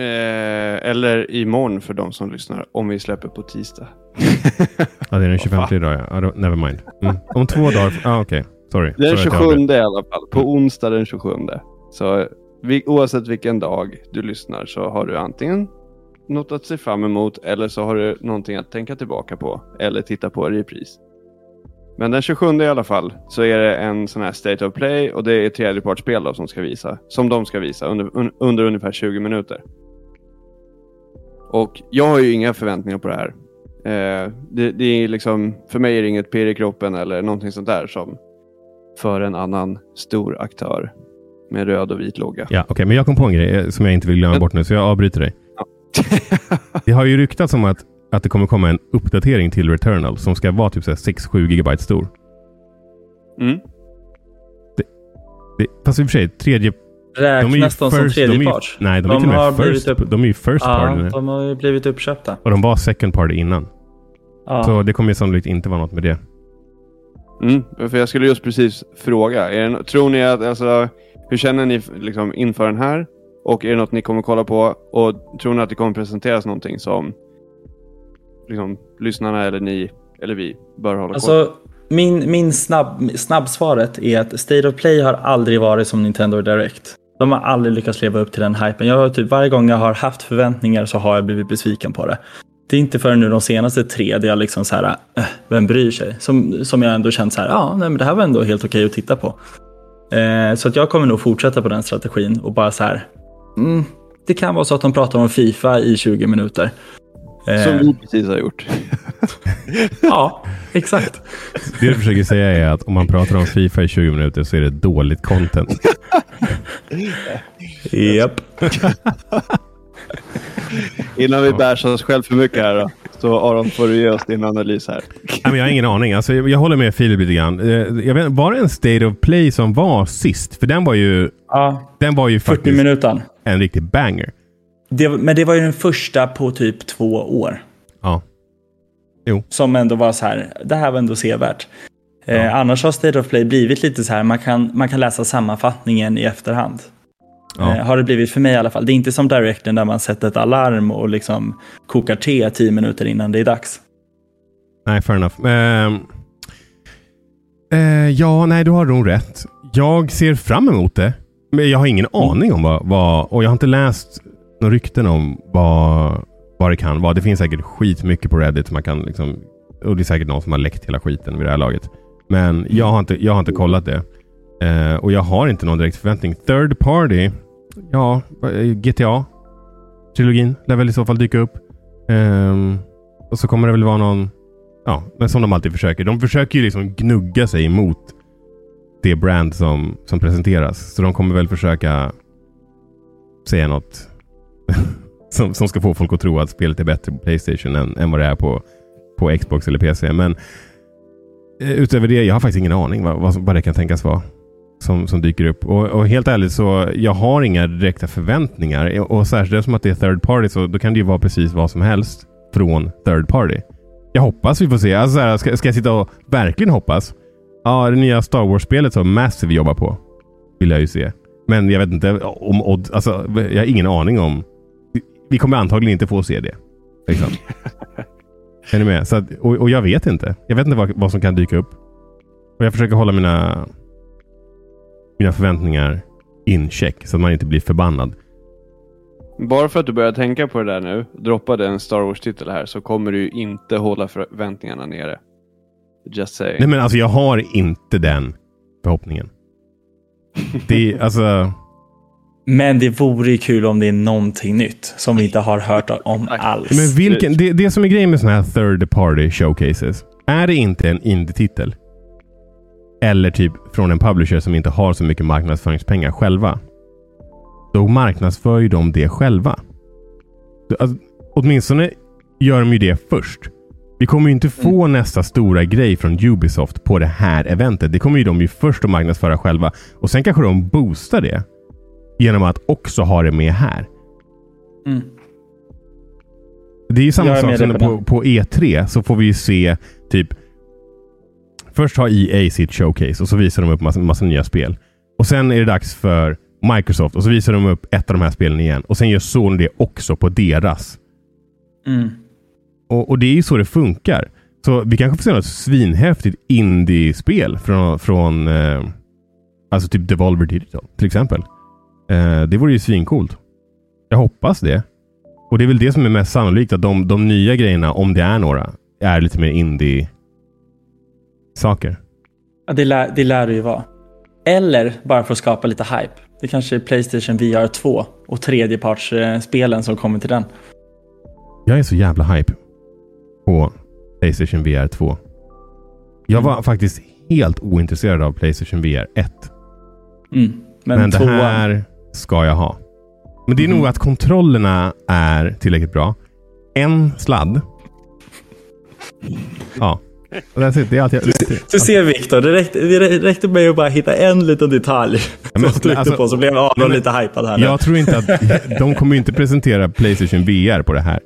Eh, eller imorgon för de som lyssnar, om vi släpper på tisdag. Ja, det är den 25 Vad fan. idag ja. never mind. Mm. Om två dagar. Ah, okej. Sorry. Den Sorry jag 27 avbröt. i alla fall. På onsdag den 27. Så vi, oavsett vilken dag du lyssnar så har du antingen något att se fram emot eller så har du någonting att tänka tillbaka på eller titta på i repris. Men den 27 i alla fall så är det en sån här State of Play och det är tredjepartsspel som ska visa. Som de ska visa under, un, under ungefär 20 minuter. Och jag har ju inga förväntningar på det här. Eh, det, det är liksom, för mig är det inget pirr i kroppen eller någonting sånt där som för en annan stor aktör med röd och vit logga. Ja, okej. Men jag kom på en grej eh, som jag inte vill glömma Men- bort nu, så jag avbryter dig. Ja. Det har ju ryktats om att, att det kommer komma en uppdatering till Returnal som ska vara typ så här 6-7 gigabyte stor. Mm. Det, fast i och för sig, tredje... Räknas de, som de är ju, tredjepart? Nej, de, är De till och har med blivit first, upp- de är ju first party nu. Ja, de har ju blivit uppköpta. Och de var second party innan. Ja. Så det kommer ju sannolikt inte vara något med det. Mm. För jag skulle just precis fråga. Är det, tror ni att, alltså, hur känner ni liksom, inför den här? Och är det något ni kommer kolla på? Och tror ni att det kommer presenteras någonting som liksom, lyssnarna eller ni eller vi bör hålla koll på? Min, min snabb, snabbsvaret är att State of Play har aldrig varit som Nintendo Direct. De har aldrig lyckats leva upp till den hypen. Jag har typ varje gång jag har haft förväntningar så har jag blivit besviken på det. Det är inte förrän nu de senaste tre där jag liksom så här, äh, vem bryr sig? Som, som jag ändå känt så här, ja, nej, men det här var ändå helt okej att titta på. Eh, så att jag kommer nog fortsätta på den strategin och bara så här, mm, det kan vara så att de pratar om Fifa i 20 minuter. Eh, Som vi precis har gjort. Ja, exakt. Det du försöker säga är att om man pratar om Fifa i 20 minuter så är det dåligt content. Japp. Innan vi bärsar oss själv för mycket här då. Så Aron får du ge oss din analys här. Nej, men jag har ingen aning. Alltså, jag, jag håller med Filip lite grann. Eh, Jag vet, var det en State of Play som var sist? För den var ju, Ja, den var ju 40 faktiskt minuter. en riktig banger. Det, men det var ju den första på typ två år. Ja. Som ändå var så här, det här var ändå sevärt. Ja. Eh, annars har State of Play blivit lite så här, man kan, man kan läsa sammanfattningen i efterhand. Ja. Eh, har det blivit för mig i alla fall. Det är inte som Directen där man sätter ett alarm och liksom kokar te tio minuter innan det är dags. Nej, fair enough. Ehm, eh, ja, nej, du har nog rätt. Jag ser fram emot det. Men jag har ingen aning om vad, vad... Och jag har inte läst några rykten om vad, vad det kan vara. Det finns säkert skitmycket på Reddit. Man kan liksom, och det är säkert någon som har läckt hela skiten vid det här laget. Men jag har inte, jag har inte kollat det. Eh, och jag har inte någon direkt förväntning. Third party. Ja, eh, GTA. Trilogin lär väl i så fall dyka upp. Eh, och så kommer det väl vara någon... Ja, men som de alltid försöker. De försöker ju liksom gnugga sig emot det brand som, som presenteras. Så de kommer väl försöka säga något som, som ska få folk att tro att spelet är bättre på Playstation än, än vad det är på, på Xbox eller PC. Men eh, utöver det, jag har faktiskt ingen aning vad, vad, vad det kan tänkas vara som, som dyker upp. Och, och helt ärligt så, jag har inga direkta förväntningar. Och särskilt som att det är third party så då kan det ju vara precis vad som helst från third party. Jag hoppas vi får se. Alltså, så här, ska, ska jag sitta och verkligen hoppas? Ja, det nya Star Wars-spelet som Massive jobbar på vill jag ju se. Men jag vet inte om Odd, alltså, jag har ingen aning om. Vi- kommer antagligen inte få se det. Liksom. är ni med? Så att, och, och jag vet inte. Jag vet inte vad, vad som kan dyka upp. Och jag försöker hålla mina, mina förväntningar in check så att man inte blir förbannad. Bara för att du börjar tänka på det där nu, droppade en Star Wars-titel här, så kommer du inte hålla förväntningarna nere. Just saying. Nej men alltså jag har inte den förhoppningen. Det är alltså... Men det vore ju kul om det är någonting nytt som vi inte har hört om alls. Men vilken, det, det som är grejen med sådana här third party showcases. Är det inte en indie-titel? Eller typ från en publisher som inte har så mycket marknadsföringspengar själva. Då marknadsför ju de det själva. Alltså, åtminstone gör de ju det först. Vi kommer ju inte få nästa stora grej från Ubisoft på det här eventet. Det kommer ju de ju först att marknadsföra själva. Och sen kanske de boostar det. Genom att också ha det med här. Mm. Det är ju samma sak som på på, på E3 så får vi ju se typ först har EA sitt showcase och så visar de upp massa, massa nya spel. Och sen är det dags för Microsoft och så visar de upp ett av de här spelen igen. Och sen gör Sony det också på deras. Mm. Och, och det är ju så det funkar. Så vi kanske får se något svinhäftigt indie-spel från, från eh, alltså typ Devolver Digital till exempel. Eh, det vore ju svincoolt. Jag hoppas det. Och det är väl det som är mest sannolikt, att de, de nya grejerna, om det är några, är lite mer indie-saker. Ja, det, lär, det lär det ju vara. Eller bara för att skapa lite hype. Det kanske är Playstation VR 2 och tredjepartsspelen som kommer till den. Jag är så jävla hype på Playstation VR 2. Jag var faktiskt helt ointresserad av Playstation VR 1. Mm. Men, Men det här ska jag ha. Men det är Mhm. nog att kontrollerna är tillräckligt bra. En sladd. Ja. That's it. Det är allt jag... Du ser Viktor, det räckte, det räckte med att bara hitta en liten detalj men- som alltså- på så blev Aron men- lite hypad här nu. Jag tror inte att... De kommer inte presentera Playstation VR på det här.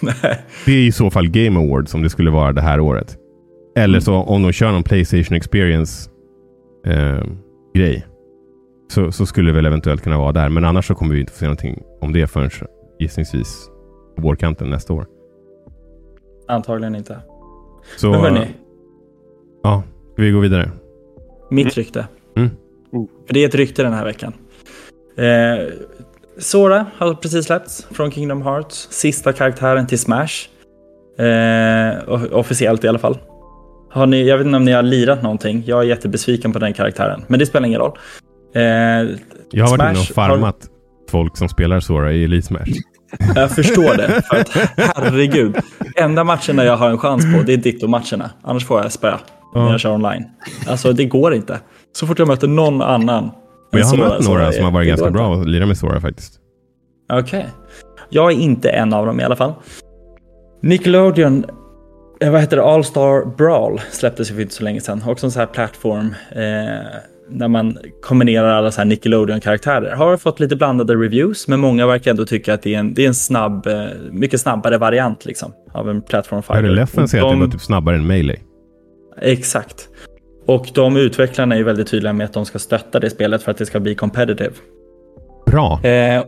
Nej. Det är i så fall Game Awards om det skulle vara det här året. Eller så om de kör någon Playstation Experience eh, grej. Så, så skulle det väl eventuellt kunna vara där. Men annars så kommer vi inte få se någonting om det förrän gissningsvis på vårkanten nästa år. Antagligen inte. Så, Men hörni, Ja, ska vi gå vidare? mitt rykte. Mm. För det är ett rykte den här veckan. Eh, Sora har precis släppts från Kingdom Hearts. Sista karaktären till Smash. Eh, officiellt i alla fall. Har ni, jag vet inte om ni har lirat någonting. Jag är jättebesviken på den karaktären. Men det spelar ingen roll. Eh, Jag har varit inne och Smash har- farmat folk som spelar Sora i Elite Smash. Jag förstår det. För att, herregud. Enda matcherna jag har en chans på, det är Ditto-matcherna. Annars får jag spö när Ja. jag kör online. Alltså, det går inte. Så fort jag möter någon annan. Men jag har mött några som har varit ganska bra att lira med Sora faktiskt. Okej. Jag är inte en av dem i alla fall. Nickelodeon, eh, vad heter det, All Star Brawl släpptes ju för inte så länge sedan. Också en sån här plattform eh, där man kombinerar alla så här Nickelodeon-karaktärer. Har fått lite blandade reviews, men många verkar ändå tycka att det är en, det är en snabb, eh, mycket snabbare variant liksom, av en plattform Jag hörde fighter. Leffen Och säga att det de- var typ snabbare än Melee. Exakt. Och de utvecklarna är väldigt tydliga med att de ska stötta det spelet för att det ska bli competitive. Bra. Eh,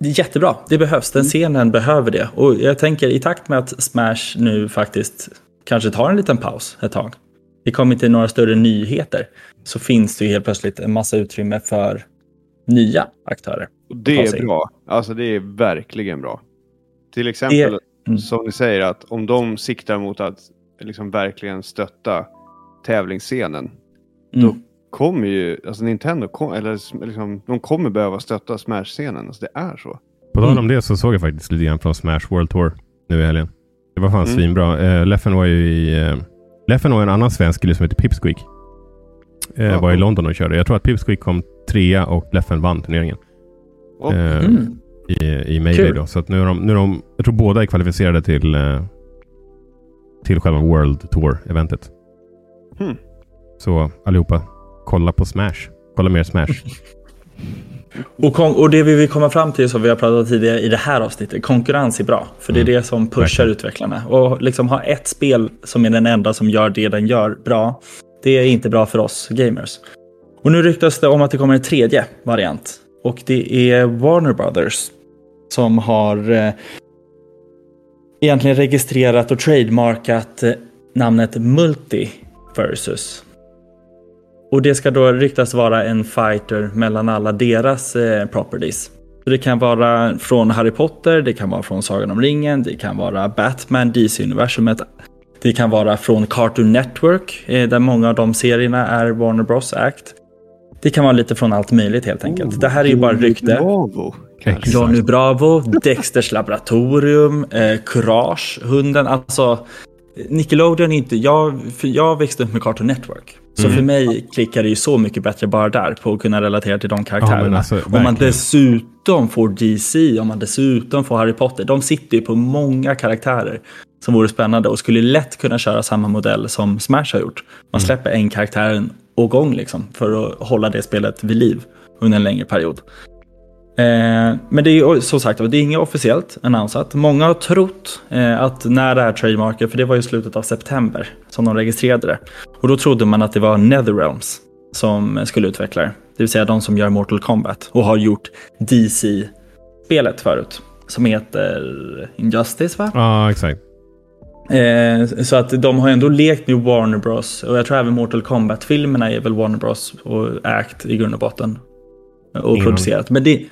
det är jättebra, det behövs. Den scenen behöver det. Och jag tänker i takt med att Smash nu faktiskt kanske tar en liten paus ett tag. Det kommer inte några större nyheter. Så finns det ju helt plötsligt en massa utrymme för nya aktörer. Och det är bra. Alltså det är verkligen bra. Till exempel, Mm. som ni säger, att om de siktar mot att liksom verkligen stötta tävlingsscenen, Mm. Då- kommer ju, alltså Nintendo, kom, eller liksom, de kommer behöva stötta Smash-scenen. Alltså det är så. På tal om Mm. det så såg jag faktiskt lite grann från Smash World Tour nu i helgen. Det var fan Mm. svinbra. Eh, Leffen var ju i... Eh, Leffen och en annan svensk kille som heter Pipsqueak. Eh, var i London och körde. Jag tror att Pipsqueak kom trea och Leffen vann turneringen. Och, Eh, Mm. I, i Melee Kul. då. Så att nu är de, nu är de... Jag tror båda är kvalificerade till... Eh, till själva World Tour-eventet. Hmm. Så allihopa, kolla på Smash. Kolla mer Smash. Och, och det vi vill komma fram till som vi har pratat tidigare i det här avsnittet, konkurrens är bra. För det är Mm. det som pushar Verkligen. utvecklarna. Och liksom ha ett spel som är den enda som gör det den gör bra, det är inte bra för oss gamers. Och nu ryktas det om att det kommer en tredje variant. Och det är Warner Brothers som har eh, egentligen registrerat och trademarkat eh, namnet Multiversus. Och det ska då ryktas vara en fighter mellan alla deras eh, properties. Så det kan vara från Harry Potter, det kan vara från Sagan om ringen, det kan vara Batman, DC-universumet. Det kan vara från Cartoon Network, eh, där många av de serierna är Warner Bros Act. Det kan vara lite från allt möjligt helt enkelt. det här är ju bara rykte. Bravo. Exakt. Johnny Bravo, Dexters laboratorium, eh, Courage, hunden. Alltså, Nickelodeon är inte... Jag, för jag växte upp med Cartoon Network. Så Mm. för mig klickar det ju så mycket bättre bara där på att kunna relatera till de karaktärerna. alltså, om man dessutom får DC, om man dessutom får Harry Potter. De sitter ju på många karaktärer som vore spännande och skulle lätt kunna köra samma modell som Smash har gjort. Mm. Man släpper en karaktär åt gång liksom för att hålla det spelet vid liv under en längre period. Eh, men det är som sagt det är inget officiellt annonsat. Många har trott eh, att när det här trademarket, för det var ju slutet av september som de registrerade det. Och då trodde man att det var Netherrealms som skulle utveckla det. Det vill säga de som gör Mortal Kombat och har gjort DC-spelet förut. Som heter Injustice va? Ja, exakt. Eh, så att de har ändå lekt med Warner Bros. Och jag tror även Mortal Kombat-filmerna är väl Warner Bros. och Act i grund och botten. Och Ingen producerat. Men det,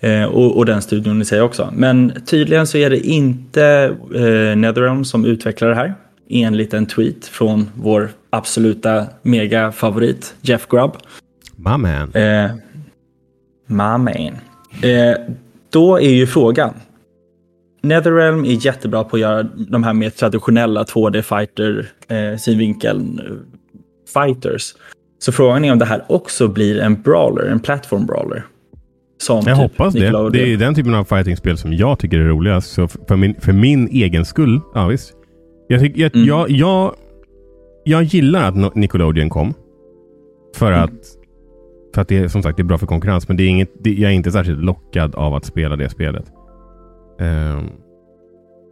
eh, och, och den studion i sig också. Men tydligen så är det inte eh, Netherrealm som utvecklar det här. Enligt en tweet från vår absoluta mega-favorit Jeff Grubb. My man. Eh, my man. Eh, då är ju frågan. Netherrealm är jättebra på att göra de här mer traditionella 2D-fighter, eh, synvinkel eh, fighters. Så frågan är om det här också blir en brawler, en platform brawler. Som Jag typ hoppas det. Det är den typen av fightingspel som jag tycker är roligast. Så för min, för min egen skull, ja visst. Jag, tycker, jag, Mm. jag, jag, jag gillar att Nickelodeon kom. För Mm. att, för att det är som sagt det är bra för konkurrens. Men det är inget, det, jag är inte särskilt lockad av att spela det spelet. Ehm,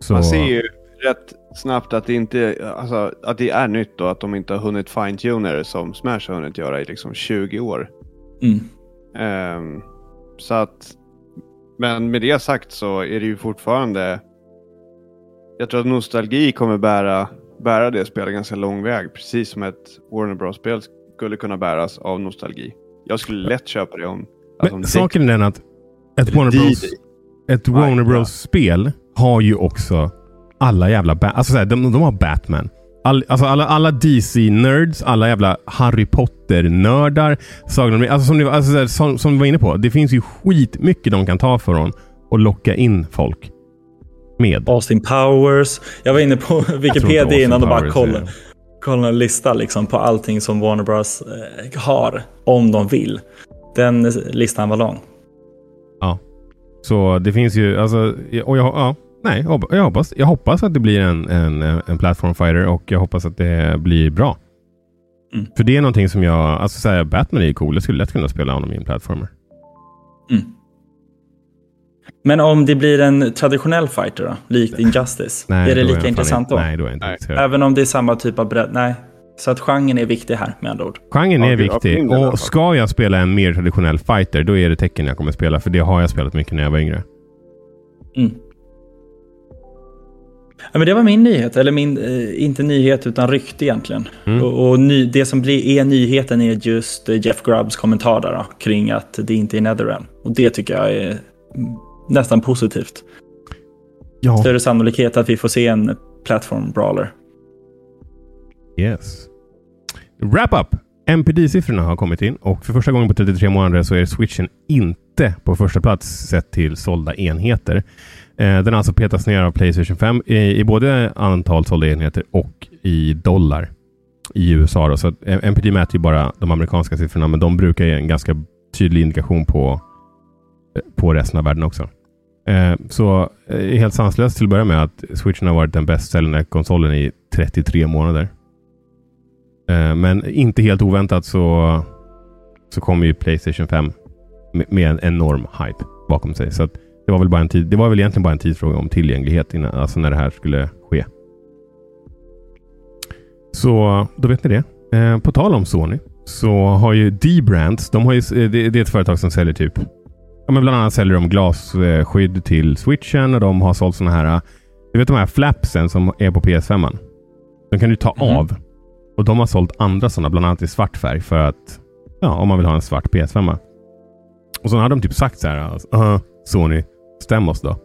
så, Man ser ju rätt snabbt att det inte alltså, att det är nytt och att de inte har hunnit fine-tuna det som Smash har hunnit göra i liksom 20 år. Mm. Ehm, så att, men med det sagt så är det ju fortfarande. Jag tror att nostalgi kommer bära, bära det spelet ganska lång väg. Precis som ett Warner Bros-spel skulle kunna bäras av nostalgi. Jag skulle lätt köpa det om... Alltså, om men saken är den att ett Warner Bros, ett Warner. Bros-spel har ju också alla jävla... Ba- alltså de, de har Batman. All, alltså alla, alla DC-nerds, alla jävla Harry Potter-nördar. Alltså som, alltså som, som vi var inne på, det finns ju skitmycket de kan ta för dem och locka in folk med. Austin Powers. Jag var inne på Wikipedia innan och bara kollade. Kolla en lista liksom på allting som Warner Bros eh, har om de vill. Den listan var lång. Så det finns ju, alltså, och jag, ja, nej, jag hoppas- jag hoppas, att det blir en, en, en platform fighter och jag hoppas att det blir bra. Mm. För det är någonting som jag, alltså så här, Batman är ju cool. Jag skulle lätt kunna spela honom i en plattformer. Men om det blir en traditionell fighter då, likt Injustice, är det lika intressant då? Nej, då är jag inte Nej. intresserad. Även om det är samma typ av bredd? Nej. Så att genren är viktig här med andra ord. Genren är ja, viktig och ska jag spela en mer traditionell fighter, då är det tecken jag kommer spela. För det har jag spelat mycket när jag var yngre. Mm. Ja, men det var min nyhet, eller min, eh, inte nyhet utan rykte egentligen. Mm. Och, och ny, det som blir, är nyheten är just eh, Jeff Grubbs kommentar där då, kring att det inte är Netherrealm. Och det tycker jag är nästan positivt. Ja. Större sannolikhet att vi får se en platform brawler. Yes. Wrap up! MPD-siffrorna har kommit in och för första gången på 33 månader så är switchen inte på första plats sett till sålda enheter. Eh, den har alltså petats ner av Playstation 5 i, i både antal sålda enheter och i dollar i USA. Då. Så MPD eh, mäter ju bara de amerikanska siffrorna men de brukar ge en ganska tydlig indikation på, eh, på resten av världen också. Eh, så eh, helt sanslöst till att börja med att switchen har varit den bäst säljande konsolen i 33 månader. Eh, Men inte helt oväntat så, så kommer ju Playstation 5 med, med en enorm hype bakom sig. Så att det var väl bara en tid, det var väl egentligen bara en tidsfråga om tillgänglighet innan, alltså när det här skulle ske. Så då vet ni det. Eh, på tal om Sony så har ju D-Brands, de har ju, eh, det, det är ett företag som säljer typ Ja, men bland annat säljer de glasskydd till switchen och de har sålt såna här, du vet de här flapsen som är på PS5. De kan du ta Mhm. av. Och de har sålt andra sådana, bland annat i svart färg för att, ja, om man vill ha en svart PS5. Och så hade de typ sagt så här, "Uh, Sony, stäm oss då.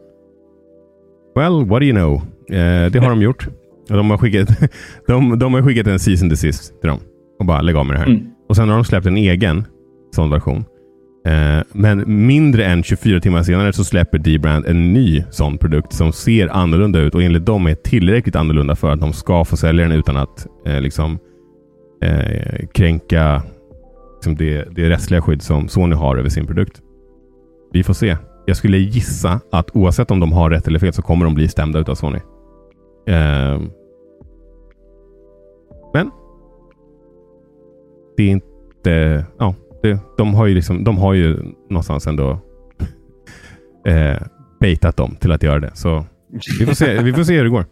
Well, what do you know? Eh, det har de gjort. De, har skickat, de, de har skickat en season desist till dem. Och bara lägg av med det här. Mm. Och sen har de släppt en egen sån version. Eh, men mindre än 24 timmar senare så släpper D-Brand en ny sån produkt som ser annorlunda ut och enligt dem är tillräckligt annorlunda för att de ska få sälja den utan att eh, liksom eh, kränka liksom det, det rättsliga skydd som Sony har över sin produkt. Vi får se. Jag skulle gissa att oavsett om de har rätt eller fel så kommer de bli stämda utav Sony. Eh, men det är inte... Ja, det, de, har ju liksom, de har ju någonstans ändå eh, baitat dem till att göra det. Så vi får se, vi får se hur det går.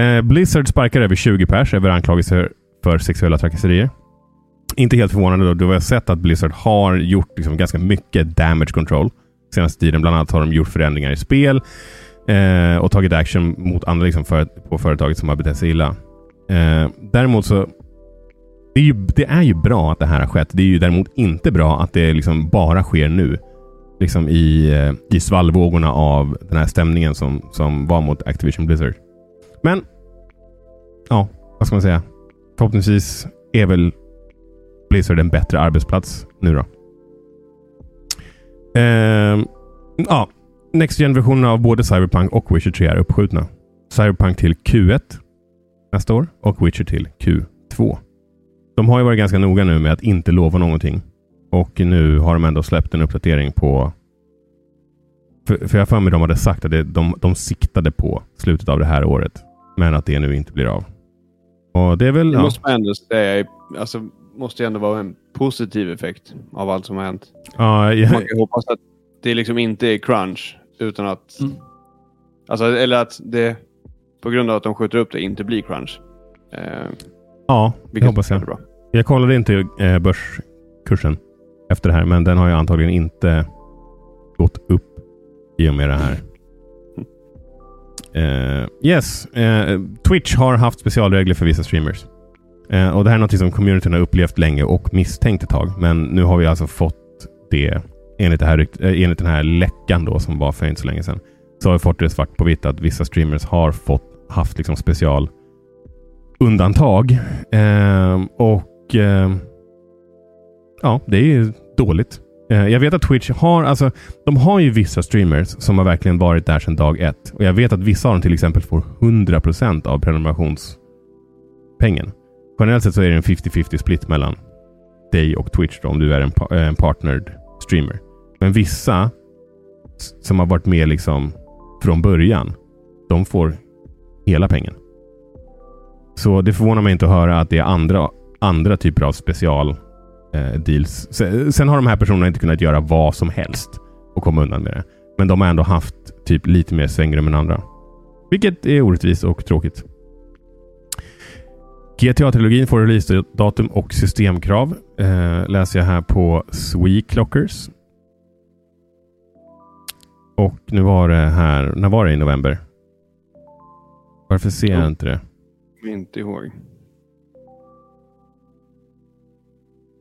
Eh, Blizzard sparkar över 20 pers över anklagelser för sexuella trakasserier. Inte helt förvånande då, då vi har sett att Blizzard har gjort liksom ganska mycket damage control senaste tiden. Bland annat har de gjort förändringar i spel eh, och tagit action mot andra liksom, för, på företaget som har betett sig illa. Eh, däremot så det är, ju, det är ju bra att det här har skett. Det är ju däremot inte bra att det liksom bara sker nu. Liksom i, eh, i svallvågorna av den här stämningen som, som var mot Activision Blizzard. Men, ja, vad ska man säga? Förhoppningsvis är väl Blizzard en bättre arbetsplats nu då. Eh, ja, Next Gen-versionen av både Cyberpunk och Witcher 3 är uppskjutna. Cyberpunk till Q1 nästa år och Witcher till Q2. De har ju varit ganska noga nu med att inte lova någonting. Och nu har de ändå släppt en uppdatering på... För, för jag för mig de hade sagt att det, de, de siktade på slutet av det här året. Men att det nu inte blir av. Och det är väl... Det ja. måste man ändå säga. Alltså, måste ju ändå vara en positiv effekt av allt som har hänt. Ja, jag, Man kan hoppas att det liksom inte är crunch. Utan att... Mm. Alltså, eller att det på grund av att de skjuter upp det inte blir crunch. Eh, ja, det hoppas jag. Bra. Jag kollade inte eh, börskursen efter det här, men den har ju antagligen inte gått upp i och med det här. Eh, yes, eh, Twitch har haft specialregler för vissa streamers. Eh, och Det här är något som communityn har upplevt länge och misstänkt ett tag. Men nu har vi alltså fått det enligt, det här, eh, enligt den här läckan då, som var för inte så länge sedan. Så har vi fått det svart på vitt att vissa streamers har fått, haft liksom special undantag. Eh, och eh, ja, det är ju dåligt. Eh, jag vet att Twitch har, alltså, de har ju vissa streamers som har verkligen varit där sedan dag ett. Och jag vet att vissa av dem till exempel får 100% av prenumerationspengen. Generellt sett så är det en 50-50 split mellan dig och Twitch då, om du är en, pa- eh, en partnered streamer. Men vissa som har varit med liksom från början, de får hela pengen. Så det förvånar mig inte att höra att det är andra, andra typer av special eh, deals. Sen, sen har de här personerna inte kunnat göra vad som helst och komma undan med det. Men de har ändå haft typ lite mer svängrum än andra. Vilket är orättvist och tråkigt. GTA-trilogin får releasedatum och systemkrav. Eh, läser jag här på Clockers. Och nu var det här, när var det i november? Varför ser jag inte det? Inte ihåg.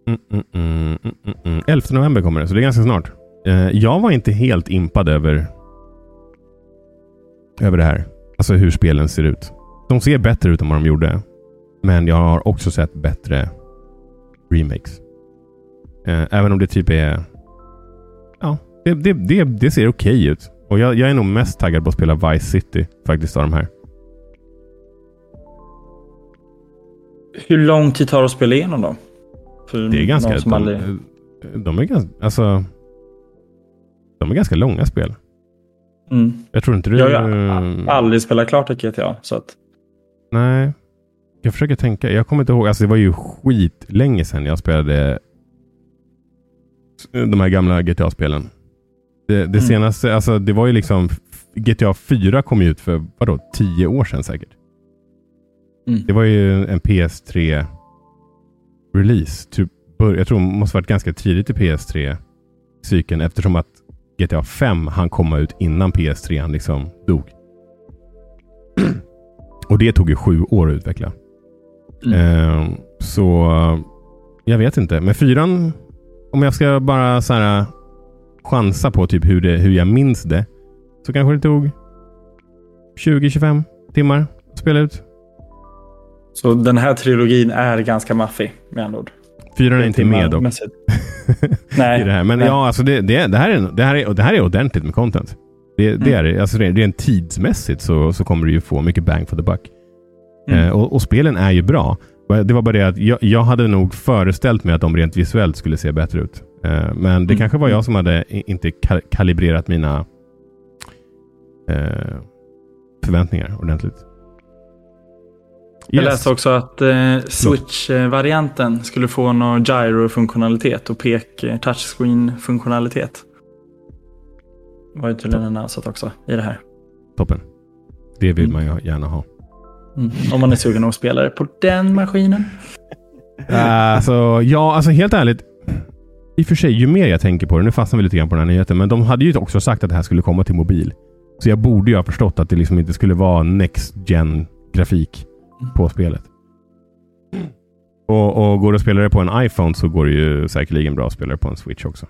Mm, mm, mm, mm, mm, mm. 11 november kommer det, så det är ganska snart. Eh, jag var inte helt impad över, över det här. Alltså hur spelen ser ut. De ser bättre ut än vad de gjorde. Men jag har också sett bättre remakes. Eh, även om det typ är... Ja, det, det, det, det ser okej ut. Och jag, jag är nog mest taggad på att spela Vice City faktiskt av de här. Hur lång tid tar det att spela igenom dem? Det är ganska... De, aldrig... de är ganska... Alltså... De är ganska långa spel. Mm. Jag tror inte du... Jag har aldrig spelat klart ett GTA. Så att... Nej. Jag försöker tänka. Jag kommer inte ihåg. Alltså det var ju skit länge sedan jag spelade de här gamla GTA-spelen. Det, det Mm. senaste, alltså det var ju liksom GTA 4 kom ju ut för vadå, tio år sedan säkert. Mm. Det var ju en PS3 release. Typ, jag tror det måste varit ganska tidigt i PS3-cykeln eftersom att GTA 5 han komma ut innan PS3 han liksom dog. Och det tog ju sju år att utveckla. Mm. Eh, så jag vet inte. Men fyran, om jag ska bara så här chansa på typ hur, det, hur jag minns det. Så kanske det tog 20-25 timmar att spela ut. Så den här trilogin är ganska maffig med andra ord. Fyran är inte med dock. Nej. i det här. Men nej. ja, alltså det, det, det, här är, det, här är, det här är ordentligt med content. Det, det Mm. är det. Alltså rent tidsmässigt så, så kommer du ju få mycket bang for the buck. Mm. Eh, och, och spelen är ju bra. Det var bara det att jag, jag hade nog föreställt mig att de rent visuellt skulle se bättre ut. Eh, men det Mm. kanske var jag som hade inte ka- kalibrerat mina eh, förväntningar ordentligt. Jag Yes. läste också att eh, Switch-varianten skulle få någon gyro-funktionalitet och pek eh, touchscreen-funktionalitet. var ju tydligen annonsat också i det här. Toppen. Det vill Mm. man ju gärna ha. Mm. Om man är sugen på att spela det på den maskinen. Äh, alltså, ja, alltså helt ärligt. I och för sig, ju mer jag tänker på det, nu fastnar vi lite grann på den här nyheten, men de hade ju också sagt att det här skulle komma till mobil. Så jag borde ju ha förstått att det liksom inte skulle vara Next gen grafik på spelet. Och, och går det att spela det på en iPhone så går det ju säkerligen bra att spela det på en Switch också.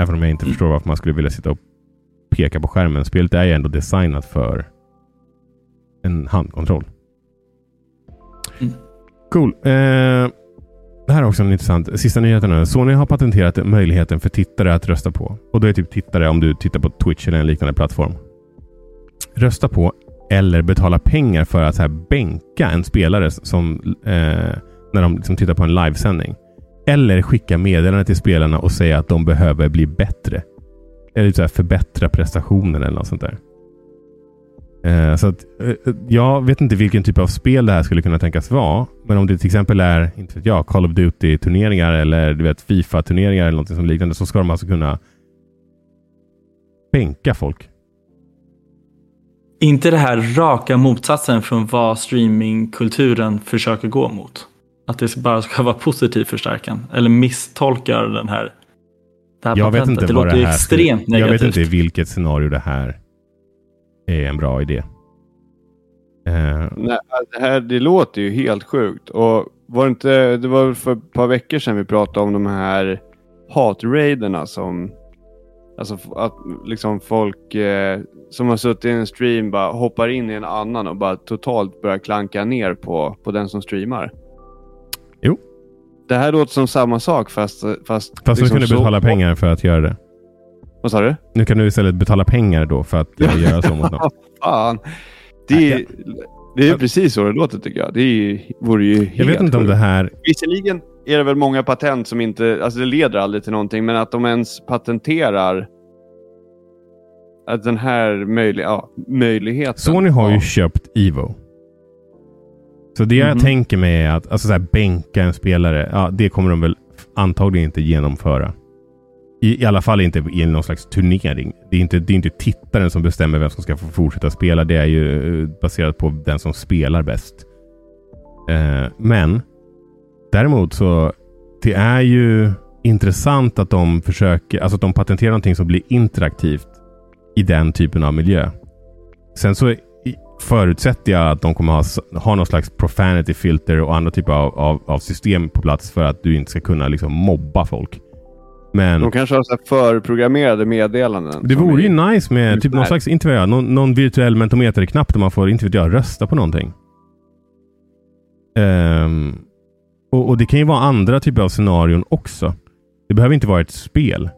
Även om jag inte förstår varför man skulle vilja sitta och peka på skärmen. Spelet är ju ändå designat för en handkontroll. Mm. Cool. Eh, det här är också en intressant. Sista nyheten nu. Sony har patenterat möjligheten för tittare att rösta på. Och då är typ tittare om du tittar på Twitch eller en liknande plattform. Rösta på eller betala pengar för att så här bänka en spelare som eh, när de liksom tittar på en livesändning. Eller skicka meddelande till spelarna och säga att de behöver bli bättre. Eller så här förbättra prestationen eller något sånt där. Eh, så att, eh, jag vet inte vilken typ av spel det här skulle kunna tänkas vara. Men om det till exempel är inte vet jag, Call of Duty-turneringar eller du vet, Fifa-turneringar eller något som liknande så ska de alltså kunna bänka folk. inte det här raka motsatsen från vad streamingkulturen försöker gå mot? Att det bara ska vara positiv förstärkan? Eller misstolkar den här, det här Jag vet patentet? inte det låter det här extremt skulle, Jag negativt. vet inte vilket scenario det här är en bra idé. Eh, Nej, det, här, det låter ju helt sjukt. Och var det, inte, det var för ett par veckor sedan vi pratade om de här hatraiderna som... Alltså att liksom folk eh, som har suttit i en stream bara hoppar in i en annan och bara totalt börjar klanka ner på, på den som streamar. Jo. Det här låter som samma sak fast... Fast, fast liksom du så- betala pengar för att göra det. Vad sa du? Nu kan du istället betala pengar då för att göra så mot någon. Fan. Det är, det är ju precis så det låter tycker jag. Det är, ju- vore ju helt Jag vet inte om det här... Visserligen är det väl många patent som inte, alltså det leder aldrig till någonting, men att de ens patenterar att den här möjlig, ja, möjligheten. Sony har ju Ja. köpt Evo. Så det jag Mhm. tänker mig är att alltså så här, bänka en spelare, ja, det kommer de väl antagligen inte genomföra. I, I alla fall inte i någon slags turnering. Det är, inte, det är inte tittaren som bestämmer vem som ska få fortsätta spela. Det är ju eh, baserat på den som spelar bäst. Eh, men däremot så det är ju intressant att de försöker, alltså att de patenterar någonting som blir interaktivt i den typen av miljö. Sen så förutsätter jag att de kommer ha, ha någon slags profanity filter och andra typer av, av, av system på plats för att du inte ska kunna liksom mobba folk. Men De kanske har så förprogrammerade meddelanden. det vore ju nice med typ någon slags, inte jag, någon, någon virtuell mentometerknapp där man får, inte vet jag, rösta på någonting. Ehm, och, och det kan ju vara andra typer av scenarion också. Det behöver inte vara ett spel.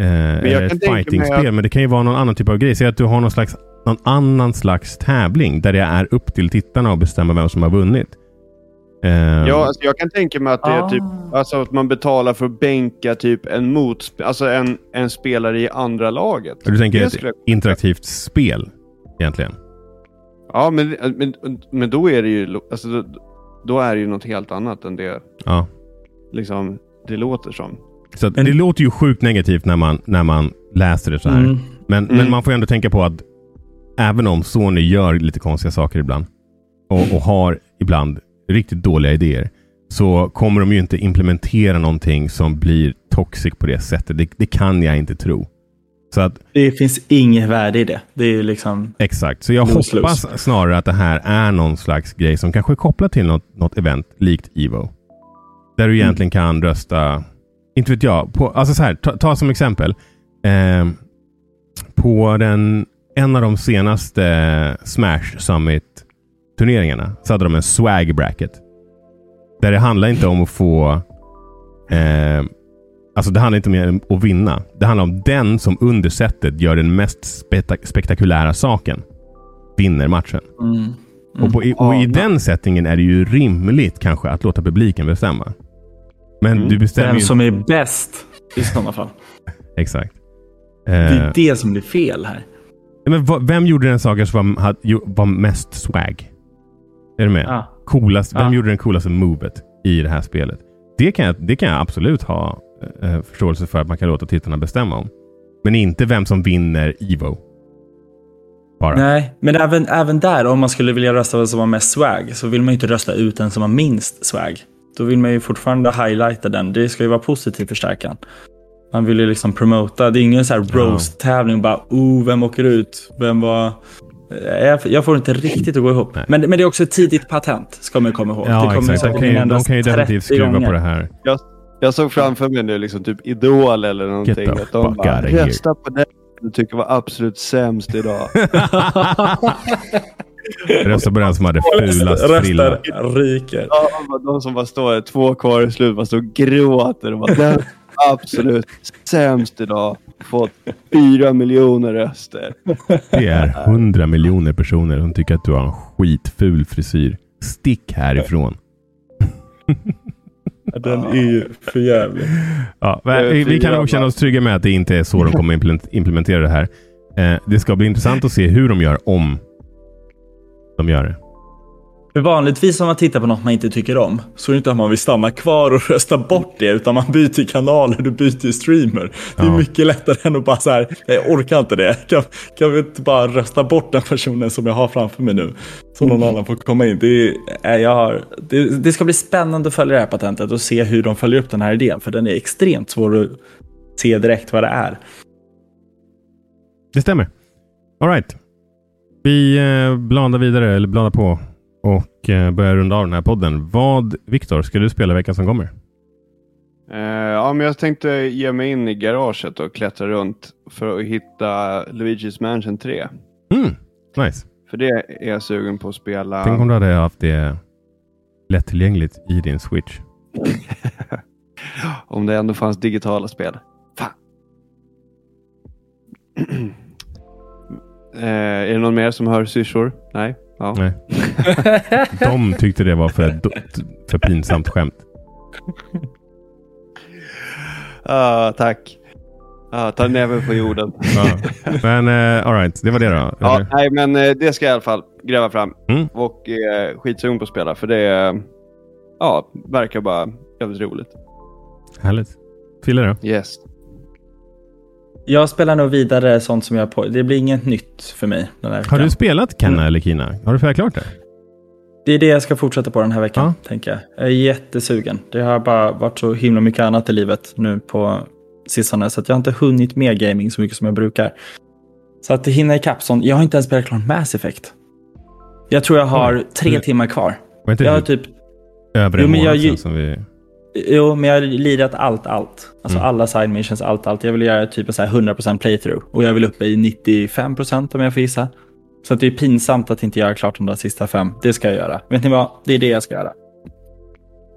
Jag eller kan ett fighting-spel, att- men det kan ju vara någon annan typ av grej. Säg att du har någon slags någon annan slags tävling där det är upp till tittarna att bestämma vem som har vunnit. Ehm, Ja, alltså jag kan tänka mig att det är Ah. typ, alltså att man betalar för att bänka typ en motsp- alltså en, en spelare i andra laget. du tänker Det ett skulle- interaktivt spel egentligen? Ja, men, men, men då är det ju, alltså då, då är det ju något helt annat än det Ja. liksom det låter som. Så att Men- det låter ju sjukt negativt när man, när man läser det så här. Mm. Men, Mm. men man får ändå tänka på att även om Sony gör lite konstiga saker ibland och, och har ibland riktigt dåliga idéer så kommer de ju inte implementera någonting som blir toxic på det sättet. Det, det kan jag inte tro. Så att Det finns inget värde i det. Det är ju liksom... Exakt, så jag Lose, hoppas snarare att det här är någon slags grej som kanske är kopplat till något, något event likt Evo. Där du egentligen kan rösta, inte vet jag, på, alltså så här, ta, ta som exempel. Eh, på den, en av de senaste Smash Summit-turneringarna så hade de en swag bracket. Där det handlar inte om att få eh, Alltså det handlar inte om att vinna. Det handlar om den som under setet gör den mest spektak- spektakulära saken. Vinner matchen. Mm. Mm. Och, på, i, och i den settingen är det ju rimligt kanske att låta publiken bestämma. Men Mm. du bestämmer Vem ju som är bäst i sådana fall. Exakt. Det är Eh, det som blir fel här. men vem gjorde den saken som var, hade- var mest swag? Är du med? Ja. Coolast, vem Ja. gjorde den coolaste movet i det här spelet? Det kan jag, det kan jag absolut ha eh, förståelse för att man kan låta tittarna bestämma om. Men inte vem som vinner Evo. Bara. Nej, men även, även där, om man skulle vilja rösta vem som har mest swag, så vill man ju inte rösta ut den som har minst swag. Då vill man ju fortfarande highlighta den. Det ska ju vara positiv förstärkan. Man vill ju liksom promota. Det är ingen så här roast-tävling. Bara, oh, vem åker ut? Vem var... Jag, jag får inte riktigt att gå ihop. Men, men det är också ett tidigt patent, ska man komma ihåg. det Ja, kommer exakt. De kan ju, de kan ju definitivt 30 skruva gånger. på det här. Jag såg framför mig nu liksom typ Idol eller någonting. Att de bara, outta here." rösta på den du tycker var absolut sämst idag. Rösta på den som hade fulast frilla. Ryker. Ja, de som bara står två kvar i slut bara står och gråter och bara, den absolut sämst idag. Fått fyra miljoner röster. Det är hundra miljoner personer som tycker att du har en skitful frisyr. Stick härifrån. Den är ju för jävlig. Ja, vi, kan nog känna oss trygga med att det inte är så de kommer implement- implementera det här. Eh, det ska bli intressant att se hur de gör om de gör det. För vanligtvis om man tittar på något man inte tycker om så är det inte att man vill stanna kvar och rösta bort det utan man byter kanaler, du byter streamer. Det är Ja. mycket lättare än att bara så här, jag orkar inte det. Kan, kan vi inte bara rösta bort den personen som jag har framför mig nu? Så någon annan får komma in. Det, är, jag har, det, det ska bli spännande att följa det här patentet och se hur de följer upp den här idén. För den är extremt svår att se direkt vad det är. Det stämmer. All right. Vi eh, bladar vidare, eller bladar på och eh, börjar runda av den här podden. Vad, Viktor, ska du spela veckan som kommer? Eh, ja, men jag tänkte ge mig in i garaget och klättra runt för att hitta Luigi's Mansion 3. Mm, nice. För det är jag sugen på att spela. Tänk om du hade haft det lättillgängligt i din Switch. Om det ändå fanns digitala spel. Fan. eh, är det någon mer som hör syrsor? Nej? Ja. Nej. De tyckte det var för, för pinsamt skämt. Ah, tack. Ah, ta näven på jorden. Ja. Men uh, all right, det var det då. Ja, Eller? nej, men eh, det ska jag i alla fall gräva fram. Mm. Och eh, skitsugen på att spela. För det eh, ja, verkar bara jävligt roligt. Härligt. Fille då? Yes. Jag spelar nog vidare sånt som jag på. Det blir inget nytt för mig Har du spelat Kenna eller Kina? Har du färdigt klart det? Det är det jag ska fortsätta på den här veckan, Ja. tänker jag. Jag är jättesugen. Det har bara varit så himla mycket annat i livet nu på sistone, så att jag har inte hunnit med gaming så mycket som jag brukar. Så att det hinner ikapp sånt. Jag har inte ens spelat klart Mass Effect. Jag tror jag har tre timmar kvar. Var inte Jag har typ, över en Jo, månad jag- sedan som vi... jo, men jag har lirat allt, allt. Alltså Mm. alla side missions, allt, allt. Jag vill göra typ så här 100% playthrough. Och jag vill uppe i 95% om jag får gissa. Så att det är pinsamt att inte göra klart de där sista fem. Det ska jag göra. Vet ni vad? Det är det jag ska göra.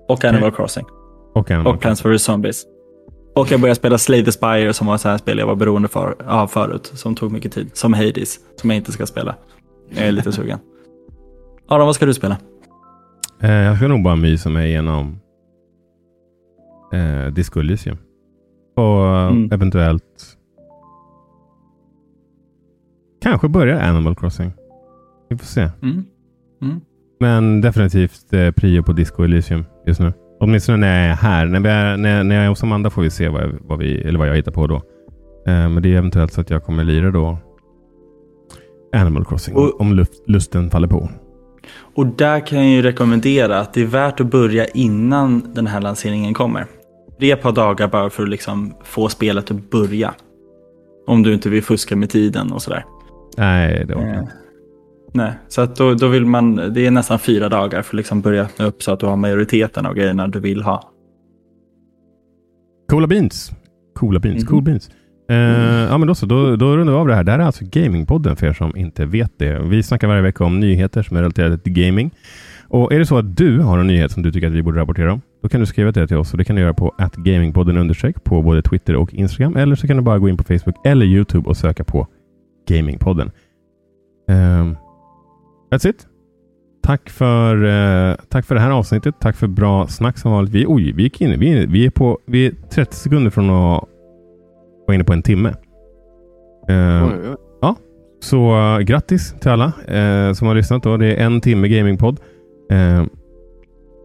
Och Animal Crossing. Och en Och Plants vs Zombies. Och jag började spela Slay the Spire som var ett så här spel jag var beroende för, av förut. Som tog mycket tid. Som Hades. Som jag inte ska spela. Jag är lite sugen. Aron, vad ska du spela? Eh, jag ska nog bara mysa mig igenom eh, Disco Elysium. Och Mm. eventuellt kanske börja Animal Crossing. Vi får se. Mm. Mm. Men definitivt eh, prio på Disco Elysium just nu. Åtminstone när jag är här. När, är, när, när jag är hos Amanda får vi se vad, jag- vad, vi, eller vad jag hittar på då. Eh, men det är eventuellt så att jag kommer lira då Animal Crossing. Och- om luft, lusten faller på. Och där kan jag ju rekommendera att det är värt att börja innan den här lanseringen kommer. Ett par dagar bara för att liksom få spelet att börja. Om du inte vill fuska med tiden och sådär. Nej, det var Eh, Nej, så att då, då vill man, det är nästan fyra dagar för att liksom börja öppna upp så att du har majoriteten av grejerna du vill ha. Coola beans. Coola beans. Mhm. Cool beans. Eh, ja, men då så. Då, då rundar vi av det här. Det här är alltså Gamingpodden för er som inte vet det. Vi snackar varje vecka om nyheter som är relaterade till gaming. Och är det så att du har en nyhet som du tycker att vi borde rapportera om, då kan du skriva det till oss. Och det kan du göra på gamingpodden understreck på både Twitter och Instagram. Eller så kan du bara gå in på Facebook eller YouTube och söka på Gamingpodden. Um, that's it. Tack för, eh, tack för det här avsnittet. Tack för bra snack som vanligt. Vi, oj, vi gick in. Vi, vi, är på, vi är 30 sekunder från att vara inne på en timme. Eh, Oj, oj. så uh, grattis till alla eh, som har lyssnat. Då. Det är en timme gamingpodd. Eh,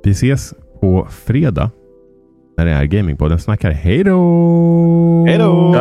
vi ses på fredag när det är gamingpodden snackar. Hej då! Hej då!